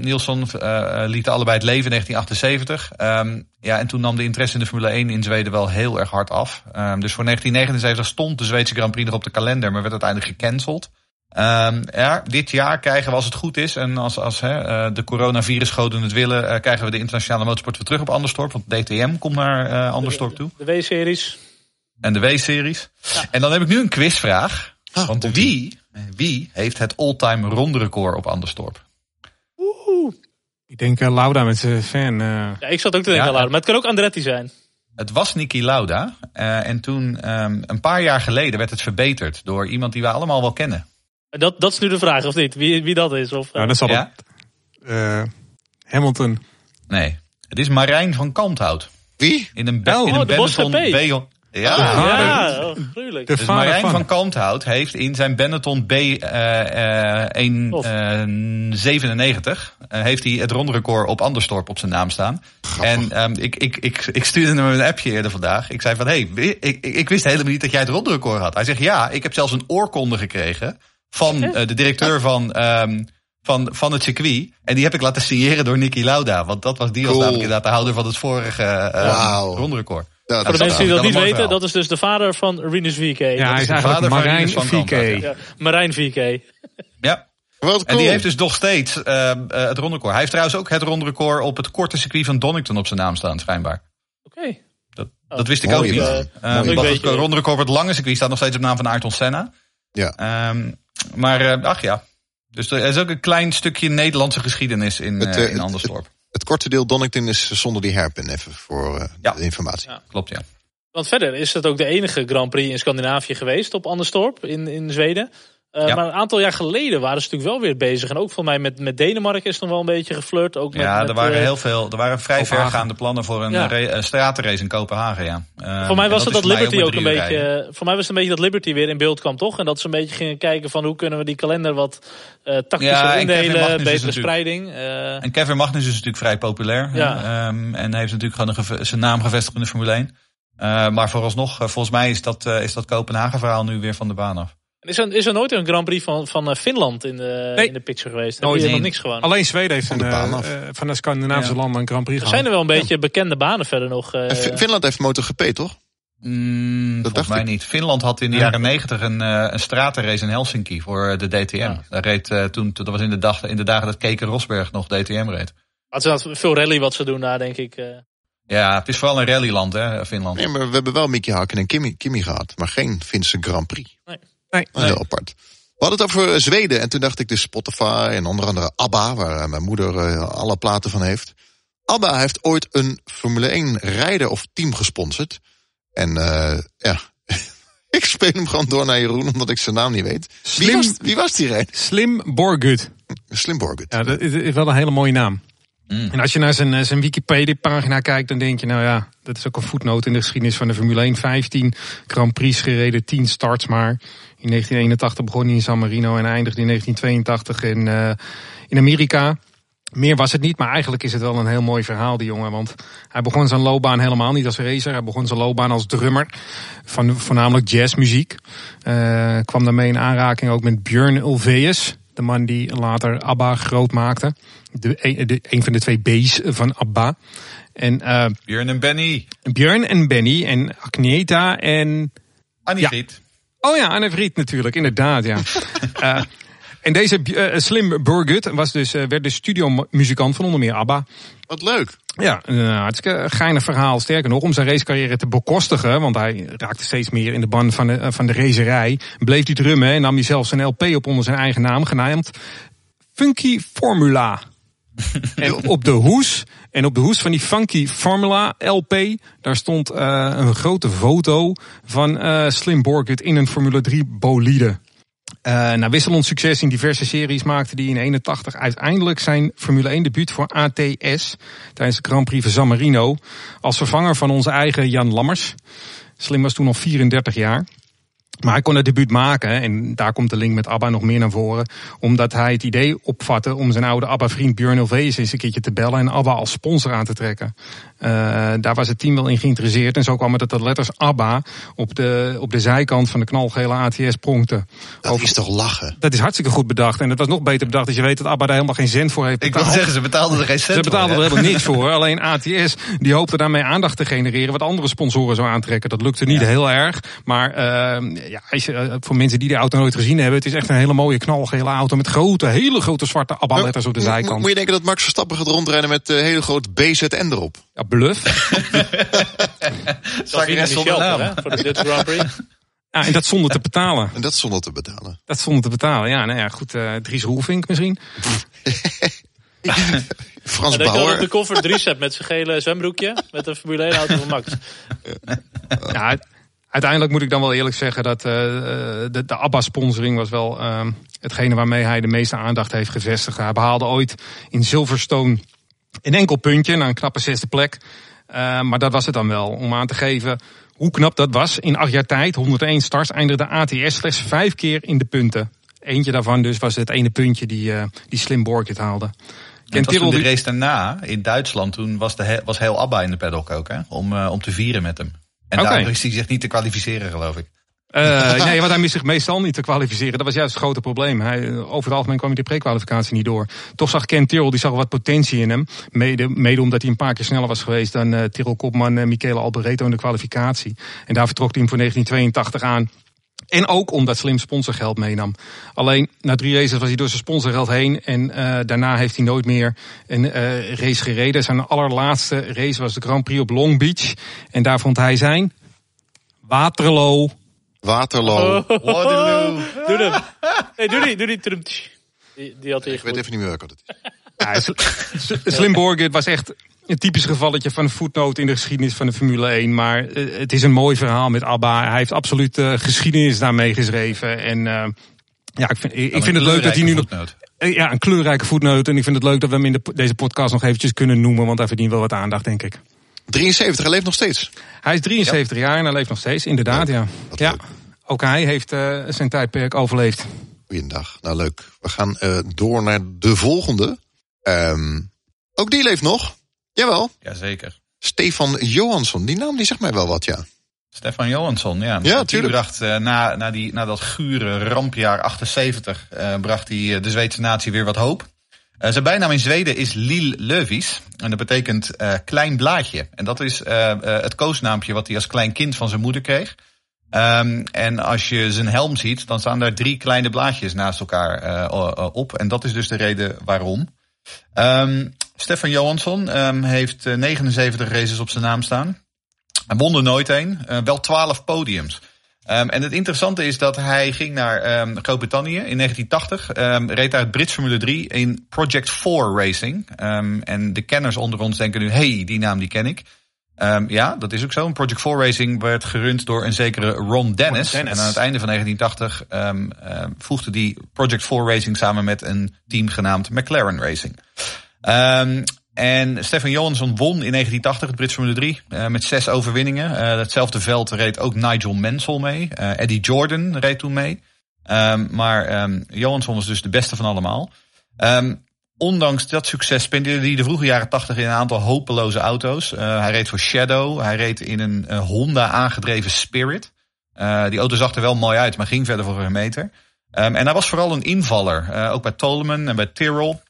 Nielsen uh, lieten allebei het leven in 1978. Um, ja, en toen nam de interesse in de Formule 1 in Zweden wel heel erg hard af. Um, dus voor 1979 stond de Zweedse Grand Prix nog op de kalender, maar werd uiteindelijk gecanceld. ja, dit jaar krijgen we als het goed is, en als, als hè, uh, de coronavirusgoden het willen, uh, krijgen we de internationale motorsport weer terug op Anderstorp. Want DTM komt naar uh, Anderstorp toe. De, W-series. En de W-series. Ja. En dan heb ik nu een quizvraag. Ah, want wie wie heeft het all-time ronderecord op Anderstorp? Oeh. Ik denk uh, Lauda met zijn fan. Uh... Ja, ik zat ook te denken ja, Lauda. Maar het kan ook Andretti zijn. Het was Niki Lauda. Uh, en toen, um, een paar jaar geleden, werd het verbeterd door iemand die wij allemaal wel kennen. Dat, dat is nu de vraag, of niet? Wie, wie dat is? Of, nou, dat zal ja? het, Hamilton. Nee, het is Marijn van Kanthout. Wie? In een, oh, in een Benetton ja, ja, oh, gruwelijk. Dus Marijn van, van Kanthout heeft in zijn Benetton B uh, uh, 197 uh, heeft hij het rondrecord op Anderstorp op zijn naam staan. Grappig. En um, ik, ik, ik, ik stuurde hem een appje eerder vandaag. Ik zei van, hé, hey, ik, ik wist helemaal niet dat jij het rondrecord had. Hij zegt, ja, ik heb zelfs een oorkonde gekregen van uh, de directeur van... Um, van, van het circuit. En die heb ik laten signeren door Nicky Lauda. Want dat was die cool. was namelijk inderdaad de houder van het vorige uh, wow. rondrecord. Ja, Voor de mensen die dat niet weten, dat is dus de vader van Rinus VK. Ja, hij is de vader Marijn van VK. Ja, Marijn VK. Ja. Cool. En die heeft dus nog steeds uh, uh, het rondrecord. Hij heeft trouwens ook het rondrecord op het korte circuit van Donington op zijn naam staan, schijnbaar. Oké. Okay. Dat, oh. dat wist ik ook niet. Uh, uh, het rondrecord op het lange circuit staat nog steeds op naam van Ayrton Senna. Ja. Um, maar ach ja. Dus er is ook een klein stukje Nederlandse geschiedenis in, het, in Andersdorp. Het korte deel Donington is zonder die herpen, even voor uh, ja. de informatie. Ja. Klopt, ja. Want verder is het ook de enige Grand Prix in Scandinavië geweest op Anderstorp in, in Zweden. Uh, ja. Maar een aantal jaar geleden waren ze natuurlijk wel weer bezig. En ook voor mij met, met Denemarken is nog wel een beetje geflirt. Ook met, ja, met, er waren uh, heel veel. Er waren vrij Kopenhagen. vergaande plannen voor een ja. stratenrace in Kopenhagen. Ja. Uh, voor mij was het dat, dat Liberty ook een beetje. Voor mij was het een beetje dat Liberty weer in beeld kwam, toch? En dat ze een beetje gingen kijken van hoe kunnen we die kalender wat tactischer ja, indelen, betere spreiding. en Kevin Magnus is natuurlijk vrij populair. Ja. Um, en heeft natuurlijk gewoon een zijn naam gevestigd in de Formule 1. Eh, maar vooralsnog, uh, volgens mij is dat, uh, is dat Kopenhagen verhaal nu weer van de baan af. Is er, is er nooit een Grand Prix van, van Finland in de, Nee. in de picture geweest? Nooit. Heb je Nee. nog niks gewoon? Alleen Zweden heeft Van een, de baan eh, af. eh, van de Scandinavische Ja. landen een Grand Prix er gehad. zijn er wel een beetje bekende banen verder nog. eh, Finland heeft MotoGP, toch? Mm, volgens dacht mij ik. niet. Finland had in de Ja. jaren negentig een, eh, een stratenrace in Helsinki voor eh, de DTM. Ja. Daar reed eh, toen, dat was in de, dag, in de dagen dat Keke Rosberg nog DTM reed. Het is inderdaad veel rally wat ze doen daar, denk ik. eh. Ja, het is vooral een rallyland, hè, Finland. Nee, maar we hebben wel Mickey Haken en Kimi, Kimi gehad. Maar geen Finse Grand Prix. Nee. Nee. Heel apart. We hadden het over Zweden. En toen dacht ik dus Spotify en onder andere ABBA. Waar eh, mijn moeder eh, alle platen van heeft. ABBA heeft ooit een Formule 1 rijder of team gesponsord. En eh, ja, [LAUGHS] ik speel hem gewoon door naar Jeroen. Omdat ik zijn naam niet weet. Wie Slim- was, wie was die rijder? Slim Borgut. Slimborgut. Ja, dat is wel een hele mooie naam. Mm. En als je naar zijn, eh, zijn Wikipedia-pagina kijkt, dan denk je, nou ja, dat is ook een voetnoot in de geschiedenis van de Formule 1. 15 Grand Prix gereden, 10 starts maar. In 1981 begon hij in San Marino en eindigde in 1982 in, eh, in Amerika. Meer was het niet, maar eigenlijk is het wel een heel mooi verhaal, die jongen. Want hij begon zijn loopbaan helemaal niet als racer. Hij begon zijn loopbaan als drummer van voornamelijk jazzmuziek. Eh, kwam daarmee in aanraking ook met Björn Ulvaeus. De man die later ABBA groot maakte. De, een- de, een van de twee B's van ABBA. En eh, Björn en Benny. Björn en Benny en Agneta en... Annie Ja. Oh ja, Anne Vriet natuurlijk, inderdaad, ja. [LAUGHS] Eh, en deze eh, Slim Burgut was dus, eh, werd de studiomuzikant van onder meer ABBA. Wat leuk. Ja, een eh, hartstikke geinig verhaal. Sterker nog, om zijn racecarrière te bekostigen, want hij raakte steeds meer in de ban van de, van de racerij, bleef hij drummen en nam hij zelfs een LP op onder zijn eigen naam, genaamd Funky Formula. [LAUGHS] en op de hoes, en op de hoes van die Funky Formula LP, daar stond eh, een grote foto van eh, Slim Borgut in een Formule 3 bolide. Eh na wisselend succes in diverse series maakte hij in 81 uiteindelijk zijn Formule 1 debuut voor ATS tijdens de Grand Prix van San Marino als vervanger van onze eigen Jan Lammers. Slim was toen al 34 jaar. Maar hij kon het debuut maken en daar komt de link met ABBA nog meer naar voren. Omdat hij het idee opvatte om zijn oude ABBA-vriend Björn Ulvaeus eens een keertje te bellen en ABBA als sponsor aan te trekken. Eh, daar was het team wel in geïnteresseerd en zo kwam het dat de letters ABBA op de, op de zijkant van de knalgele ATS pronkten. Dat Over- is toch lachen? dat is hartstikke goed bedacht. En het was nog beter bedacht als je weet dat ABBA daar helemaal geen cent voor heeft Ik wil betaald. zeggen, ze betaalden er geen cent Ze betaalden er voor, helemaal niks voor. Alleen ATS die hoopte daarmee aandacht te genereren wat andere sponsoren zou aantrekken. Dat lukte niet heel erg. Maar eh, ja, als je, eh, voor mensen die de auto nooit gezien hebben, het is echt een hele mooie knalgele auto met grote, hele grote zwarte ABBA-letters op de zijkant. moet je denken dat Max Verstappen gaat rondrijden met uh, hele grote BZN erop? Ja, bluff. [LAUGHS] Davide rest zonder Michel, naam. hè, voor de Dutch Grand Prix. Ja, en dat zonder te betalen. En dat zonder te betalen. Dat zonder te betalen. Ja, nou ja, goed. eh Dries Roelvink misschien. [LAUGHS] Frans En dat je dan op de Bauer. koffer Dries hebt met zijn gele zwembroekje. Met een Formule 1 auto van Max. Ja, uiteindelijk moet ik dan wel eerlijk zeggen dat eh, de, de ABBA-sponsoring was wel eh, hetgene waarmee hij de meeste aandacht heeft gevestigd. Hij behaalde ooit in Silverstone een enkel puntje naar een knappe zesde plek. Eh, maar dat was het dan wel. Om aan te geven hoe knap dat was. In acht jaar tijd, 101 starts, eindigde ATS slechts vijf keer in de punten. Eentje daarvan dus was het ene puntje die, eh, die Slim Borgit haalde. Ken Tyrrell de race daarna, in Duitsland, toen was, de he- was heel ABBA in de paddock ook, hè? Om, eh, om te vieren met hem. En Oké. daar is hij zich niet te kwalificeren, geloof ik. Eh, nee, want hij mist zich meestal niet te kwalificeren. Dat was juist het grote probleem. Hij, eh, over het algemeen kwam hij de prekwalificatie niet door. Toch zag Ken Tyrrell, die zag wat potentie in hem. Mede, mede omdat hij een paar keer sneller was geweest dan eh Tyrrell Kopman en Michele Alboreto in de kwalificatie. En daar vertrok hij hem voor 1982 aan. En ook omdat Slim sponsorgeld meenam. Alleen na drie races was hij door zijn sponsorgeld heen. En daarna heeft hij nooit meer een race gereden. Zijn allerlaatste race was de Grand Prix op Long Beach. En daar vond hij zijn Waterloo Waterloo. Waterloo. Doe hem. Nee, doe die. Doe die. Die, die had hij Ik weet goed. even niet meer welke dat is. Ja, Slim Borgit was echt een typisch gevalletje van een voetnoot in de geschiedenis van de Formule 1. Maar eh, het is een mooi verhaal met ABBA. Hij heeft absoluut eh, geschiedenis daarmee geschreven. En eh, ja, ik vind, ik, ik vind het leuk dat hij nu nog... Ja, een kleurrijke voetnoot. En ik vind het leuk dat we hem in de, deze podcast nog eventjes kunnen noemen. Want hij verdient wel wat aandacht, denk ik. 73, hij leeft nog steeds. Hij is 73 jaar en hij leeft nog steeds. Inderdaad, ja. Ja, ook hij heeft eh, zijn tijdperk overleefd. Goeiedag. Nou, leuk. We gaan eh, door naar de volgende. Ehm, ook die leeft nog. Jawel. Jazeker. Stefan Johansson, die naam die zegt mij wel wat, ja. Stefan Johansson, ja. Ja, tuurlijk. bracht uh, na, na, die, na dat gure rampjaar 78, uh, bracht hij de Zweedse natie weer wat hoop. Uh, zijn bijnaam in Zweden is Lil Lövis. En dat betekent uh, klein blaadje. En dat is uh, het koosnaampje wat hij als klein kind van zijn moeder kreeg. Um, en als je zijn helm ziet, dan staan daar drie kleine blaadjes naast elkaar op. En dat is dus de reden waarom. Um, Stefan Johansson um, heeft 79 races op zijn naam staan. Hij won er nooit een. wel 12 podiums. Um, en het interessante is dat hij ging naar um, Groot-Brittannië in 1980. Um, reed daar het Brits Formule 3 in Project 4 Racing. en de kenners onder ons denken nu, hey, die naam die ken ik. ja, dat is ook zo. Project 4 Racing werd gerund door een zekere Ron Dennis. Ron Dennis. En aan het einde van 1980 voegde die Project 4 Racing samen met een team genaamd McLaren Racing. En Stefan Johansson won in 1980 het Brits Formule 3 uh, met zes overwinningen. Uh, hetzelfde veld reed ook Nigel Mansell mee. Uh, Eddie Jordan reed toen mee. Um, maar um, Johansson was dus de beste van allemaal. Um, ondanks dat succes spendeerde hij de vroege jaren 80 in een aantal hopeloze auto's. hij reed voor Shadow. Hij reed in een Honda aangedreven Spirit. die auto zag er wel mooi uit, maar ging verder voor een meter. en hij was vooral een invaller. ook bij Toleman en bij Tyrrell.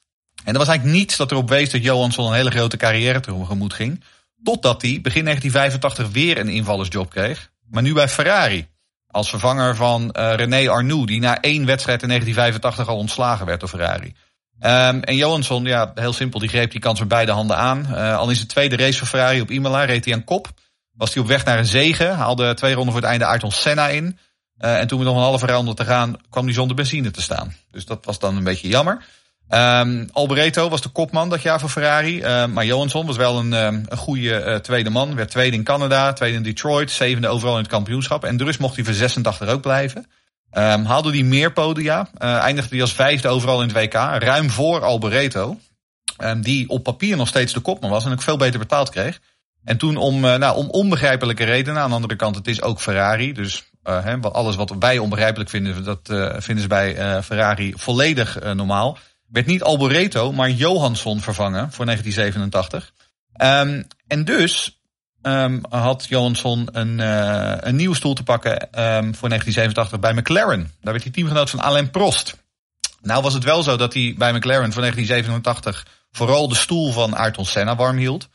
En er was eigenlijk niets dat erop wees dat Johansson een hele grote carrière tegemoet ging. Totdat hij begin 1985 weer een invallersjob kreeg. Maar nu bij Ferrari. Als vervanger van uh, René Arnoux, die na één wedstrijd in 1985 al ontslagen werd door Ferrari. Um, en Johansson, ja, heel simpel, die greep die kans met beide handen aan. Uh, al in zijn tweede race voor Ferrari op Imola reed hij aan kop. Was hij op weg naar een zege, haalde twee ronden voor het einde Ayrton Senna in. Uh, en toen we nog een halve ronde te gaan, kwam hij zonder benzine te staan. Dus dat was dan een beetje jammer. Um, Alboreto was de kopman dat jaar voor Ferrari. Uh, maar Johansson was wel een, um, een goede uh, tweede man. Werd tweede in Canada, tweede in Detroit, zevende overal in het kampioenschap. En dus mocht hij voor 86 ook blijven. Um, haalde hij meer podia. Uh, eindigde hij als vijfde overal in het WK. Ruim voor Alboreto. die op papier nog steeds de kopman was en ook veel beter betaald kreeg. En toen om, nou, om onbegrijpelijke redenen. Aan de andere kant, het is ook Ferrari. Dus alles wat wij onbegrijpelijk vinden, dat vinden ze bij Ferrari volledig normaal werd niet Alboreto, maar Johansson vervangen voor 1987. Um, en dus um, had Johansson een, uh, een nieuwe stoel te pakken um, voor 1987 bij McLaren. Daar werd hij teamgenoot van Alain Prost. Nou was het wel zo dat hij bij McLaren voor 1987 vooral de stoel van Ayrton Senna warm hield.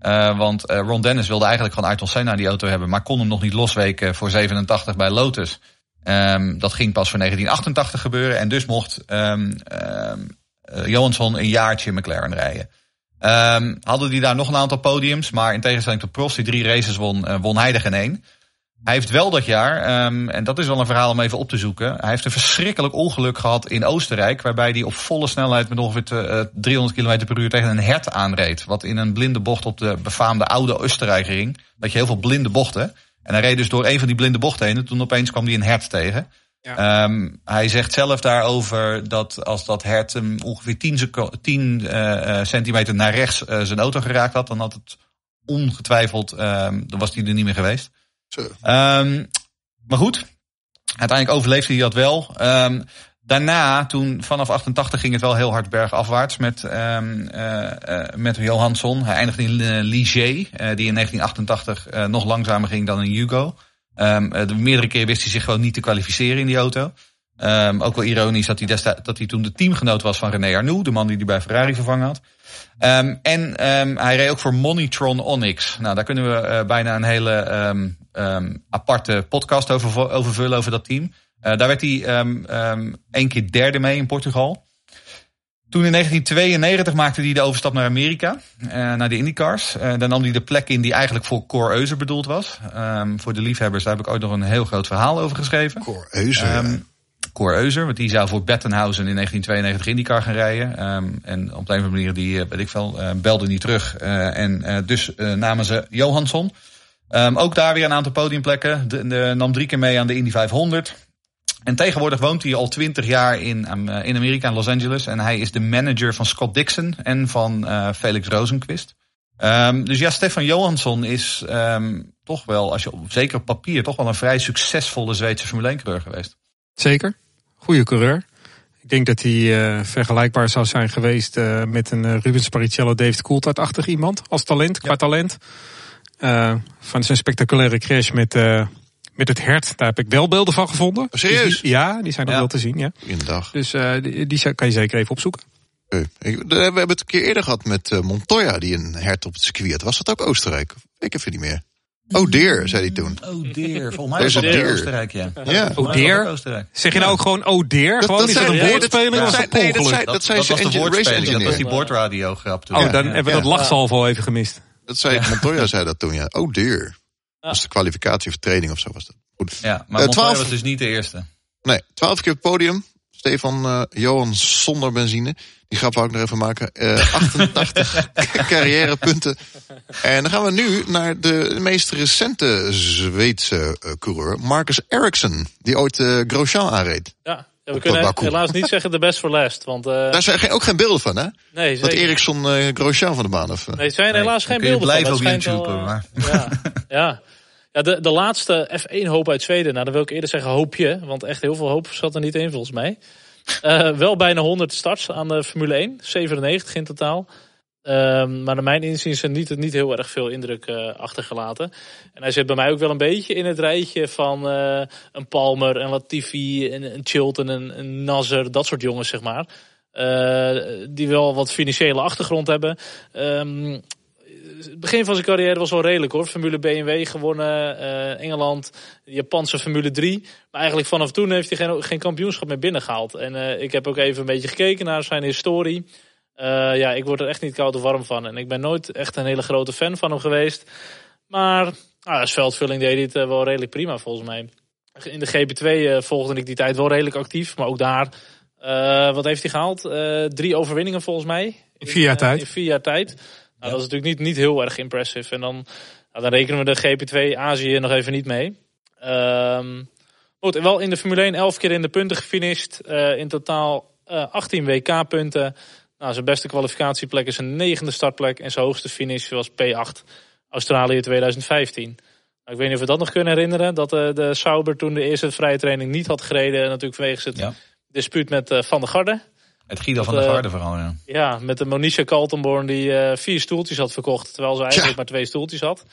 Uh, want uh, Ron Dennis wilde eigenlijk gewoon Ayrton Senna die auto hebben, maar kon hem nog niet losweken voor 87 bij Lotus. Um, dat ging pas voor 1988 gebeuren en dus mocht um, um, uh, Johansson een jaartje McLaren rijden. Um, hadden die daar nog een aantal podiums, maar in tegenstelling tot Prost, die drie races won, uh, won hij er geen één. Hij heeft wel dat jaar, en dat is wel een verhaal om even op te zoeken. Hij heeft een verschrikkelijk ongeluk gehad in Oostenrijk, waarbij hij op volle snelheid met ongeveer te, uh, 300 km per uur tegen een hert aanreed. Wat in een blinde bocht op de befaamde oude Oostenrijk ging. Dat je heel veel blinde bochten. En hij reed dus door een van die blinde bochten heen en toen opeens kwam hij een hert tegen. Ja. Um, hij zegt zelf daarover dat als dat hert hem ongeveer 10, 10 uh, centimeter naar rechts uh, zijn auto geraakt had, dan had het ongetwijfeld, um, dan was hij er niet meer geweest. Um, maar goed, uiteindelijk overleefde hij dat wel. Daarna, toen vanaf 88 ging het wel heel hard bergafwaarts met, um, uh, uh, met Johansson. Hij eindigde in uh, Ligier, die in 1988 nog langzamer ging dan in Hugo. De meerdere keer wist hij zich gewoon niet te kwalificeren in die auto. Um, ook wel ironisch dat hij, dat hij toen de teamgenoot was van René Arnoux, de man die hij bij Ferrari vervangen had. En hij reed ook voor Monitron Onyx. Nou, daar kunnen we bijna een hele aparte podcast over, over vullen, over dat team. Uh, daar werd hij één keer derde mee in Portugal. Toen in 1992 maakte hij de overstap naar Amerika, uh, naar de IndyCars. Uh, dan nam hij de plek in die eigenlijk voor Cor Euser bedoeld was. Um, voor de liefhebbers, daar heb ik ook nog een heel groot verhaal over geschreven. Cor Euser. Um, Cor Euser, want die zou voor Bettenhausen in 1992 IndyCar gaan rijden. Um, en op de een of andere manier, die, weet ik veel, uh, belde niet terug. en dus namen ze Johansson. ook daar weer een aantal podiumplekken. De, de, nam drie keer mee aan de Indy 500. En tegenwoordig woont hij al twintig jaar in, uh, in Amerika, in Los Angeles. En hij is de manager van Scott Dixon en van uh, Felix Rosenquist. Um, dus ja, Stefan Johansson is um, toch wel, als je zeker op papier, toch wel een vrij succesvolle Zweedse Formule 1 coureur geweest. Zeker. Goede coureur. Ik denk dat hij eh, vergelijkbaar zou zijn geweest eh, met een eh, Rubens Barrichello, David Coulthard-achtig iemand. Als talent, qua talent. Eh, van zijn spectaculaire crash met, eh, met het hert. Daar heb ik wel beelden van gevonden. Oh, serieus? Dus die- ja, die zijn nog Ja. wel te zien. Ja. Inderdaad. Dus eh, die, die zou- kan je zeker even opzoeken. We hebben het een keer eerder gehad met eh, Montoya, die een hert op het circuit had. Was dat ook Oostenrijk? Ik even niet meer. Oh dear, zei hij toen. Oh dear, volgens mij was a dat. Oostenrijk, ja. Ja. Dat ook Oostenrijk. Zeg je nou ook gewoon oh dear? gewoon, is dat een nee, woordspeling dat- of was dat dat zei- nee, dat zei- Dat, dat, zei was ze de dat was die boordradio grap toen. Oh, dan Ja. hebben we dat lachsalvo even gemist. Dat zei Montoya zei dat toen, ja. Oh dear. Dat was de kwalificatie of training of zo was dat. Goed. Ja, maar Eh, 12 was dus niet de eerste. Nee, twaalf keer op het podium. Stefan eh, Johan zonder benzine. Die grap wou ik nog even maken. Eh 88 [LAUGHS] carrièrepunten. En dan gaan we nu naar de meest recente Zweedse eh, coureur. Marcus Eriksson. Die ooit eh Grosjean aanreed. Ja, ja, we Op kunnen Baku. helaas niet zeggen de best for last. Want eh, Daar zijn geen- ook geen beelden van, hè? nee, Dat zeker. Eriksson eh Grosjean van de baan. Of, eh? Nee, het zijn helaas dan geen kun je beelden blijven van. op Het schijnt YouTube, eh, Ja, [LAUGHS] ja. ja de, de laatste F1-hoop uit Zweden. Nou, dan wil ik eerder zeggen hoopje. Want echt heel veel hoop zat er niet in, volgens mij. Eh, wel bijna 100 starts aan de Formule 1. 97 in totaal. Ehm, maar naar mijn inziens niet, niet heel erg veel indruk eh, achtergelaten. En hij zit bij mij ook wel een beetje in het rijtje van eh, een Palmer, een Latifi, een, een Chilton, een, een Nasser, dat soort jongens, zeg maar. Eh, die wel wat financiële achtergrond hebben. Ehm, het begin van zijn carrière was wel redelijk hoor. Formule BMW gewonnen, Engeland, Japanse Formule 3. Maar eigenlijk vanaf toen heeft hij geen, geen kampioenschap meer binnengehaald. En ik heb ook even een beetje gekeken naar zijn historie. Eh, ja, ik word er echt niet koud of warm van. En ik ben nooit echt een hele grote fan van hem geweest. Maar ah, als veldvulling deed hij het eh, wel redelijk prima volgens mij. In de GP2 eh, volgde ik die tijd wel redelijk actief. Maar ook daar, wat heeft hij gehaald? Eh, drie overwinningen volgens mij. In vier jaar tijd. In vier jaar tijd. Nou, Dat is natuurlijk niet, niet heel erg impressive. En dan, nou, dan rekenen we de GP2 Azië nog even niet mee. Ehm goed, wel in de Formule 1 11 keer in de punten gefinished. In totaal eh, 18 WK-punten. Nou, zijn beste kwalificatieplek is een negende startplek. En zijn hoogste finish was P8 Australië 2015. Nou, ik weet niet of we dat nog kunnen herinneren. Dat eh, de Sauber toen de eerste vrije training niet had gereden. Natuurlijk vanwege het Ja. dispuut met eh, Van der Garde. Het Guido van der eh, Garde vooral, ja. Ja, met de Monisha Kaltenborn die vier stoeltjes had verkocht. Terwijl ze eigenlijk maar twee stoeltjes had.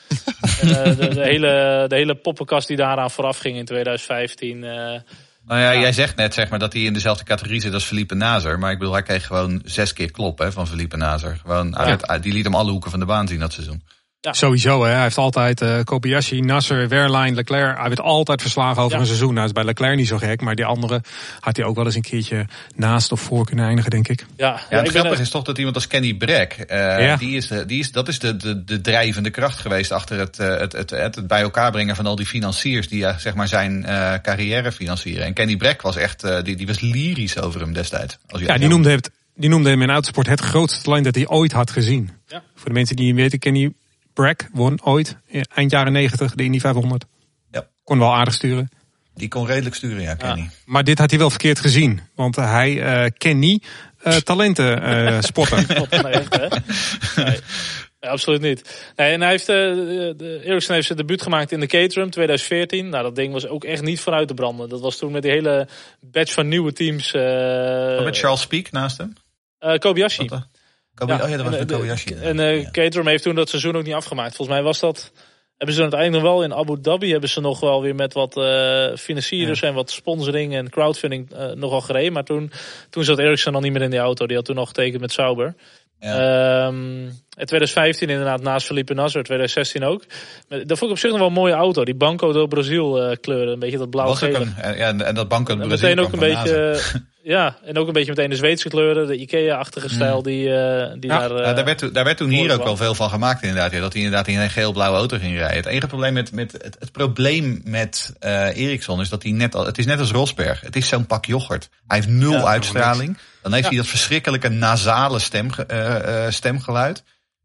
en, de, de, [LAUGHS] hele, de hele poppenkast die daaraan vooraf ging in 2015. eh, Nou ja, jij zegt net zeg maar, dat hij in dezelfde categorie zit als Felipe Nazer. Maar ik bedoel, hij kreeg gewoon zes keer klop hè, van Felipe Nazer. Gewoon, die liet hem alle hoeken van de baan zien dat seizoen. Ja. Sowieso, hè. hij heeft altijd eh Kobayashi, Nasser, Wehrlein, Leclerc. Hij werd altijd verslagen over Ja. een seizoen. Nou is bij Leclerc niet zo gek, maar die andere had hij ook wel eens een keertje naast of voor kunnen eindigen, denk ik. ja, Ja, ja, het grappige is toch dat iemand als Kenny Brack, eh, Ja. die is de, die is, dat is de, de, de drijvende kracht geweest achter het, eh, het, het, het, het bij elkaar brengen van al die financiers die eh, zeg maar zijn eh, carrière financieren. En Kenny Brack was echt, eh, die, die was lyrisch over hem destijds. Als Ja, die noemde, het, die noemde hem in autosport het grootste talent dat hij ooit had gezien. Ja. Voor de mensen die niet weten, Kenny Brack won ooit eh, eind jaren 90 de Indy 500. Ja. Kon wel aardig sturen. Die kon redelijk sturen, ja, Kenny. Maar dit had hij wel verkeerd gezien. Want hij eh ken niet eh, talenten eh, [LAUGHS] spotten. Nee, absoluut niet. Nee, en hij heeft, de, de, Ericsson heeft zijn debuut gemaakt in de Caterham 2014. Nou, dat ding was ook echt niet vooruit te branden. Dat was toen met die hele batch van nieuwe teams. eh met Charles Speak naast hem. eh, Kobayashi. Kobe- oh ja, dat was en, eh, Kobayashi. En eh Ja. Caterham heeft toen dat seizoen ook niet afgemaakt. Volgens mij was dat. Hebben ze uiteindelijk nog wel in Abu Dhabi hebben ze nog wel weer met wat eh financiers en wat sponsoring en crowdfunding nogal gereden. Maar toen, toen zat Ericsson al niet meer in die auto. Die had toen nog getekend met Sauber. Ja. Ehm, in 2015 inderdaad naast Felipe Nasser, 2016 ook. Dat vond ik op zich nog wel een mooie auto. Die Banco do Brazil eh, kleuren, een beetje dat blauw gele. ja, en dat bank uit En Brazil meteen ook een beetje, [LAUGHS] ja, en ook een beetje meteen de Zweedse kleuren, de Ikea-achtige stijl die, eh, die Ja, daar. Eh, daar, werd, toen- daar werd toen hier ook wel veel van gemaakt inderdaad. Ja, dat hij inderdaad in een geel-blauwe auto ging rijden. Het enige probleem met, met het, het probleem met eh Ericsson is dat hij net al, het is net als Rosberg. Het is zo'n pak yoghurt. Hij heeft nul Ja, uitstraling. Dan heeft Ja. hij dat verschrikkelijke nasale eh, eh, stemgeluid.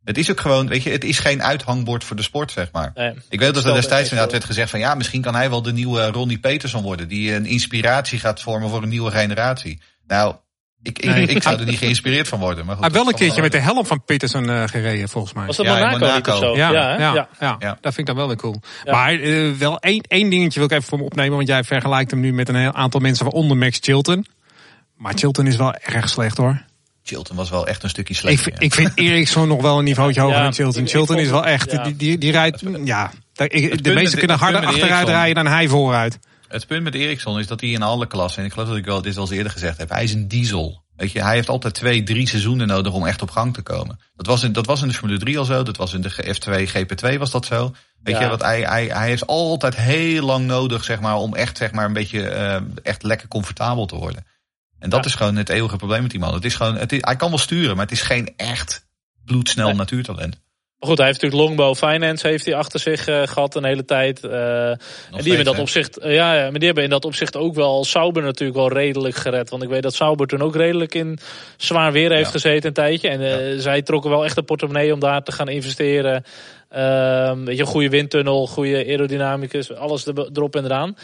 Het is ook gewoon, weet je, het is geen uithangbord voor de sport, zeg maar. nee. Ik weet dat er destijds inderdaad werd gezegd van ja, misschien kan hij wel de nieuwe Ronnie Peterson worden. Die een inspiratie gaat vormen voor een nieuwe generatie. Nou, ik, ik, Nee. ik zou er niet geïnspireerd van worden. Maar goed, Hij heeft wel een keertje met de helm van Peterson eh, gereden, volgens mij. Was dat Ja, Monaco, niet of Monaco. zo? Ja, ja, ja, ja. Ja. dat vind ik dan wel weer cool. Ja. Maar eh, wel één, één dingetje wil ik even voor me opnemen. Want jij vergelijkt hem nu met een heel aantal mensen, waaronder Max Chilton. Maar Chilton is wel erg slecht hoor. Chilton was wel echt een stukje Ik, slechter. ja. ik vind [LAUGHS] Eriksson nog wel een niveautje hoger Ja, dan Chilton. ik- Chilton is wel echt, ja. die, die, die rijdt, ja. De meesten kunnen harder achteruit rijden dan hij vooruit. Het punt met Eriksson is dat hij in alle klassen, en ik geloof dat ik wel, dit eens eerder gezegd heb, hij is een diesel. Weet je, hij heeft altijd twee, drie seizoenen nodig om echt op gang te komen. Dat was in, dat was in de Formule 3 al zo, dat was in de F2, GP2 was dat zo. Weet Ja. je, wat hij, hij, hij heeft altijd heel lang nodig, zeg maar, om echt, zeg maar, een beetje, eh, echt lekker comfortabel te worden. En dat Ja. is gewoon het eeuwige probleem met die man. Het is gewoon, het is, hij kan wel sturen, maar het is geen echt bloedsnel Nee. natuurtalent. Maar goed, hij heeft natuurlijk Longbow Finance heeft hij achter zich eh, gehad een hele tijd. Eh, en die hebben in dat opzicht, eh, ja, ja, maar die hebben in dat opzicht ook wel Sauber natuurlijk wel redelijk gered. Want ik weet dat Sauber toen ook redelijk in zwaar weer heeft Ja. gezeten een tijdje. En zij trokken wel echt een portemonnee om daar te gaan investeren. Ehm, weet je, een goede windtunnel, goede aerodynamicus, alles er- erop en eraan.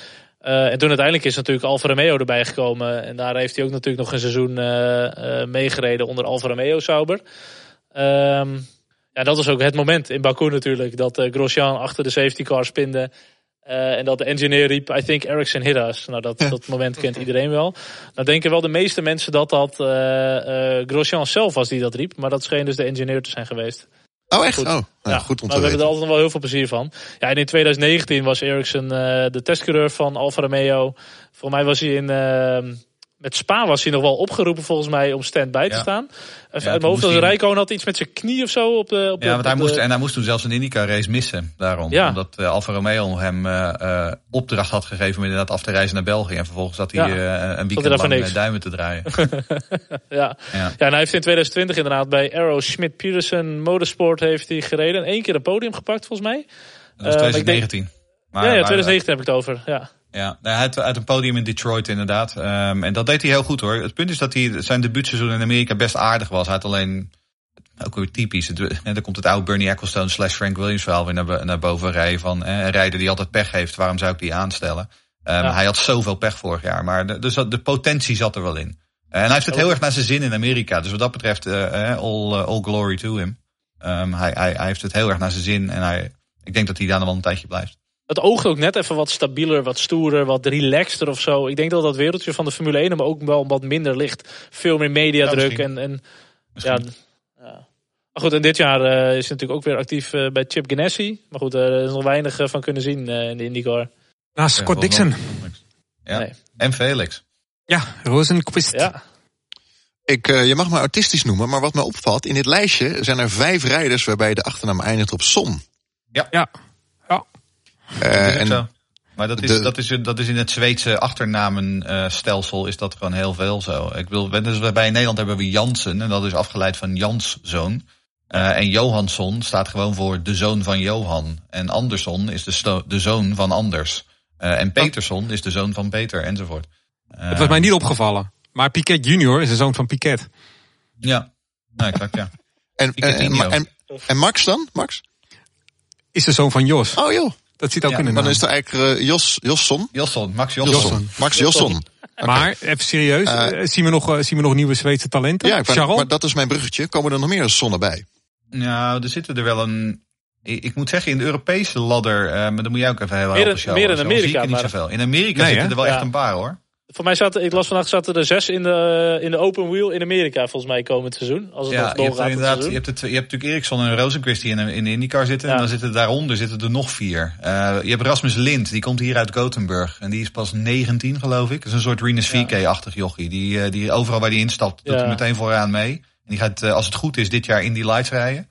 Eh, en toen uiteindelijk is natuurlijk Alfa Romeo erbij gekomen. En daar heeft hij ook natuurlijk nog een seizoen eh, eh, meegereden onder Alfa Romeo Sauber. Ehm, ja, dat was ook het moment in Baku natuurlijk. Dat Grosjean achter de safety car spinde. en dat de engineer riep, I think Ericsson hit us. Nou, dat, dat moment kent iedereen wel. Nou denken wel de meeste mensen dat dat eh, Grosjean zelf was die dat riep. Maar dat scheen dus de engineer te zijn geweest. Oh, echt? Goed. Oh, nou, Ja, goed om maar te we hebben er altijd nog wel heel veel plezier van. Ja, en in 2019 was Ericsson eh, de testcoureur van Alfa Romeo. Voor mij was hij in... eh, met Spa was hij nog wel opgeroepen volgens mij om stand-by te Ja. staan. Uit mijn hoofd, Rijkoon had iets met zijn knie of zo op de... Op de Ja, want hij de- moest, en hij moest toen zelfs een IndyCar race missen. Daarom. Ja. Omdat eh, Alfa Romeo hem eh, eh, opdracht had gegeven om inderdaad af te reizen naar België. En vervolgens zat hij Ja. een weekend lang eh, duimen te draaien. [LAUGHS] ja. ja. ja, en hij heeft in 2020 inderdaad bij Arrow Schmidt Peterson Motorsport heeft hij gereden. En één keer een podium gepakt volgens mij. Dat was Eh, maar ik denk- 2019. Maar, ja, ja, maar, 2019 heb ik het over. Ja. Ja, hij had uit een podium in Detroit inderdaad. Ehm, en dat deed hij heel goed hoor. Het punt is dat hij zijn debuutseizoen in Amerika best aardig was. Hij had alleen, ook weer typisch, het, hè, dan komt het oude Bernie Ecclestone slash Frank Williams verhaal weer naar, bo- naar boven rijden. Van eh, een rijder die altijd pech heeft, waarom zou ik die aanstellen? Ehm, Ja. Hij had zoveel pech vorig jaar, maar de, dus dat- de potentie zat er wel in. En hij heeft het heel erg naar zijn zin in Amerika. Dus wat dat betreft, eh, eh, all, eh, all glory to him. Ehm, hij, hij, hij heeft het heel erg naar zijn zin en hij, ik denk dat hij daar nog wel een tijdje blijft. Het oogt ook net even wat stabieler, wat stoerder, wat relaxter of zo. Ik denk dat dat wereldje van de Formule 1 hem ook wel wat minder ligt. Veel meer mediadruk Ja, en, en ja, Misschien. ja. Maar goed, en dit jaar eh, is hij natuurlijk ook weer actief eh, bij Chip Ganassi. Maar goed, eh, er is nog weinig van kunnen zien eh, in de IndyCar. Nou, Scott Ja, Dixon. Ja. Nee. En Felix. Ja, Rosenquist. Ja, Ik, je mag me autistisch noemen, maar wat me opvalt... in dit lijstje zijn er vijf rijders waarbij de achternaam eindigt op Son. Ja. ja. Eh, en zo. Maar dat is, de- dat, is, dat is in het Zweedse achternamenstelsel is dat gewoon heel veel zo. Ik wil, dus bij Nederland hebben we Jansen en dat is afgeleid van Jans zoon. Eh, en Johansson staat gewoon voor de zoon van Johan. En Andersson is de, de zoon van Anders. Eh, en Peterson is de zoon van Peter enzovoort. Eh, Het was mij niet opgevallen. Maar Piquet Junior is de zoon van Piquet. Ja, ja exact ja. en, en, en, Piquetinho. en, en Max dan? Max? Is de zoon van Jos. Oh joh, Dat zit ook Ja, in de dan is er eigenlijk eh, Jos, Josson. Josson, Max Josson. Josson. Max Josson. [LAUGHS] Maar even serieus, Eh, eh, zien, we nog, zien we nog nieuwe Zweedse talenten? Ja, maar dat is mijn bruggetje. Komen er nog meer zonnen bij? Nou, er zitten er wel een. Ik moet zeggen, in de Europese ladder, eh, maar dan moet jij ook even in- Charles. meer in Amerika, zie ik er niet maar- zoveel. In Amerika Nee, zitten er wel Ja. echt een paar hoor. Voor mij zaten, ik las vandaag zaten er zes in de, in de open wheel in Amerika volgens mij komend seizoen. Als het Ja, je hebt, er inderdaad, je, hebt het, je hebt natuurlijk Eriksson en Rosenquist die in, de- in de IndyCar zitten. Ja. En dan zitten er daaronder zitten er nog vier. Eh, je hebt Rasmus Lind, die komt hier uit Gothenburg. En die is pas 19 geloof ik. Dat is een soort Rinus Ja. VK-achtig jochie. Die, eh, die overal waar die instapt, doet hij meteen vooraan mee. En die gaat, eh, als het goed is, dit jaar in die lights rijden.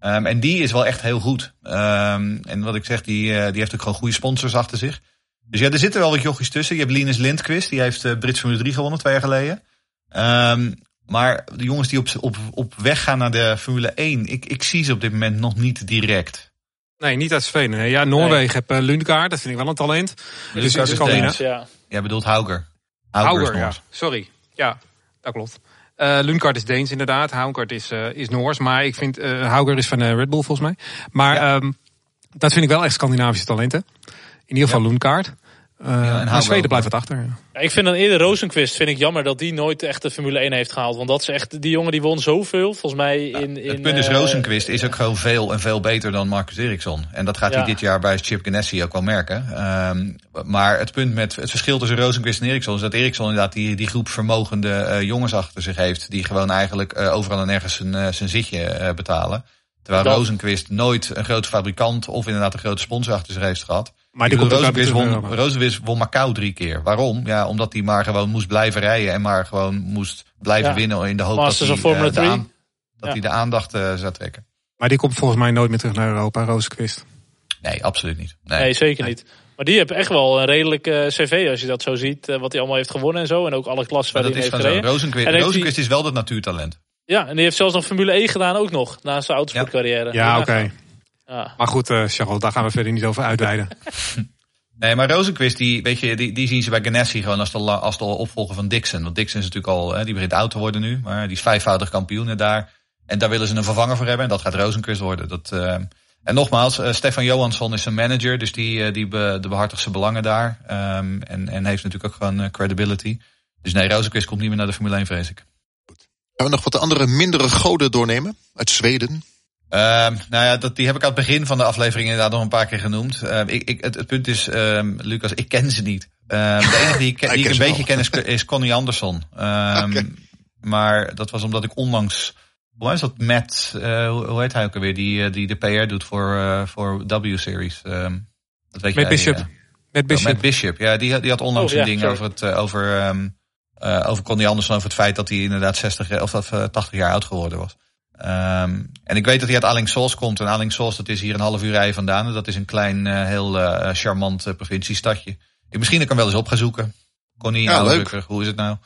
Ehm, en die is wel echt heel goed. Ehm, en wat ik zeg, die, eh, die heeft ook gewoon goede sponsors achter zich. Dus ja, er zitten wel wat jochies tussen. Je hebt Linus Lindquist, die heeft uh, Brits Formule 3 gewonnen twee jaar geleden. Ehm, maar de jongens die op, op, op weg gaan naar de Formule 1, ik, ik zie ze op dit moment nog niet direct. Nee, niet uit Zweden. Nee. Ja, Noorwegen heb uh, Lundgaard, dat vind ik wel een talent. Dus Lundgaard in is. Ja. Jij bedoelt Hauger. Hauger, ja. Sorry. Ja, dat klopt. Uh, Lundgaard is Deens inderdaad. Hauger is, uh, is Noors. Maar ik vind, uh, Hauger is van uh, Red Bull volgens mij. Maar Ja. um, dat vind ik wel echt Scandinavische talenten. In ieder geval Ja. Lundgaard. Eh, en Hauger Zweden blijft het achter. ja. Ik vind dan eerder Rosenquist vind ik jammer dat die nooit echt de Formule 1 heeft gehaald. Want dat is echt, die jongen die won zoveel. Volgens mij in... in het punt is, eh, Rosenquist is ook gewoon veel en veel beter dan Marcus Ericsson. En dat gaat hij dit jaar bij Chip Ganassi ook wel merken. Ehm, maar het punt met het verschil tussen Rosenquist en Ericsson is dat Ericsson inderdaad die, die groep vermogende eh, jongens achter zich heeft. Die gewoon eigenlijk eh, overal en nergens zijn, eh, zijn zitje eh, betalen. Terwijl Dat- Rosenquist nooit een grote fabrikant of inderdaad een grote sponsor achter zich heeft gehad. Maar die uit won, Rosenquist won Macau drie keer. Waarom? Ja, omdat hij maar gewoon moest blijven rijden en maar gewoon moest blijven Ja. winnen in de hoop Masters dat, hij, Formula de, 3. aan- dat Ja. hij de aandacht eh, zou trekken. Maar die komt volgens mij nooit meer terug naar Europa, Rozenquist. Nee, absoluut niet. Nee, Nee, zeker niet. Maar die hebben echt wel een redelijk eh, cv als je dat zo ziet. wat hij allemaal heeft gewonnen en zo. En ook alle klassen waar dat hij heeft gereden. Rosenquist, En heeft Rosenquist is wel dat natuurtalent. Ja, en die heeft zelfs nog Formule 1 gedaan ook nog. Na zijn autosportcarrière. Ja, oké. Ja. Maar goed, eh Charles, daar gaan we verder niet over uitweiden. [LAUGHS] Nee, maar Rosenquist, die, weet je, die, die zien ze bij Ganassi gewoon als de, als de opvolger van Dixon. Want Dixon is natuurlijk al, hè, die begint oud te worden nu. Maar die is vijfvoudig kampioen daar. En daar willen ze een vervanger voor hebben. En dat gaat Rosenquist worden. Dat, eh, en nogmaals, eh, Stefan Johansson is zijn manager. Dus die, die be, de behartigt zijn belangen daar. Ehm, en, en heeft natuurlijk ook gewoon credibility. Dus nee, Rosenquist komt niet meer naar de Formule 1, vrees ik. Gaan we nog wat andere mindere goden doornemen? Uit Zweden? Ehm, nou ja, dat, die heb ik aan het begin van de aflevering inderdaad nog een paar keer genoemd. Ehm, ik, ik, het, het punt is, ehm, Lucas, ik ken ze niet. Ehm, de enige die ik, [LAUGHS] die een beetje ken is, is Connie Anderson. Ehm. Maar dat was omdat ik onlangs... Hoe is dat Matt, eh, hoe, hoe heet hij ook alweer, die, eh, die de PR doet voor, eh, voor W-series. Ehm, dat weet Met jij, Bishop. eh, Met Oh, Bishop. Matt Bishop, ja, die, had- die had onlangs Oh, ja, een ding sorry. over, het, over, ehm, eh, over Connie Anderson, over het feit dat hij inderdaad 60 jaar- of dat, eh, 80 jaar oud geworden was. Ehm, en ik weet dat hij uit Allingsås komt. En Allingsås, dat is hier een half uur rijden vandaan. En dat is een klein, eh, heel eh, charmant eh, provinciestadje. Ik, misschien dat ik hem wel eens op ga zoeken. Connie, Ja, leuk. Hoe is het nou?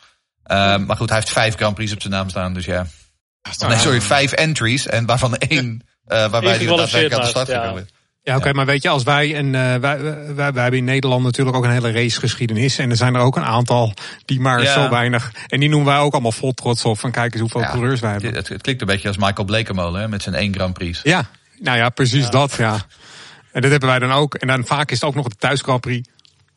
Ehm, maar goed, hij heeft vijf Grand Prix op zijn naam staan, dus ja. Nee, sorry, vijf entries. En waarvan één, eh waarbij hij daadwerkelijk aan de start ja. gekomen is. Ja, oké, maar weet je, als wij en eh, wij, wij, wij hebben in Nederland natuurlijk ook een hele racegeschiedenis. En er zijn er ook een aantal die maar Ja. zo weinig. En die noemen wij ook allemaal vol trots op. Van kijk eens hoeveel Ja, coureurs wij hebben. Het, het klinkt een beetje als Michael Blekemolen hè, met zijn één Grand Prix. Ja, nou ja, precies dat, ja. En dat hebben wij dan ook. En dan vaak is het ook nog de thuis Grand Prix.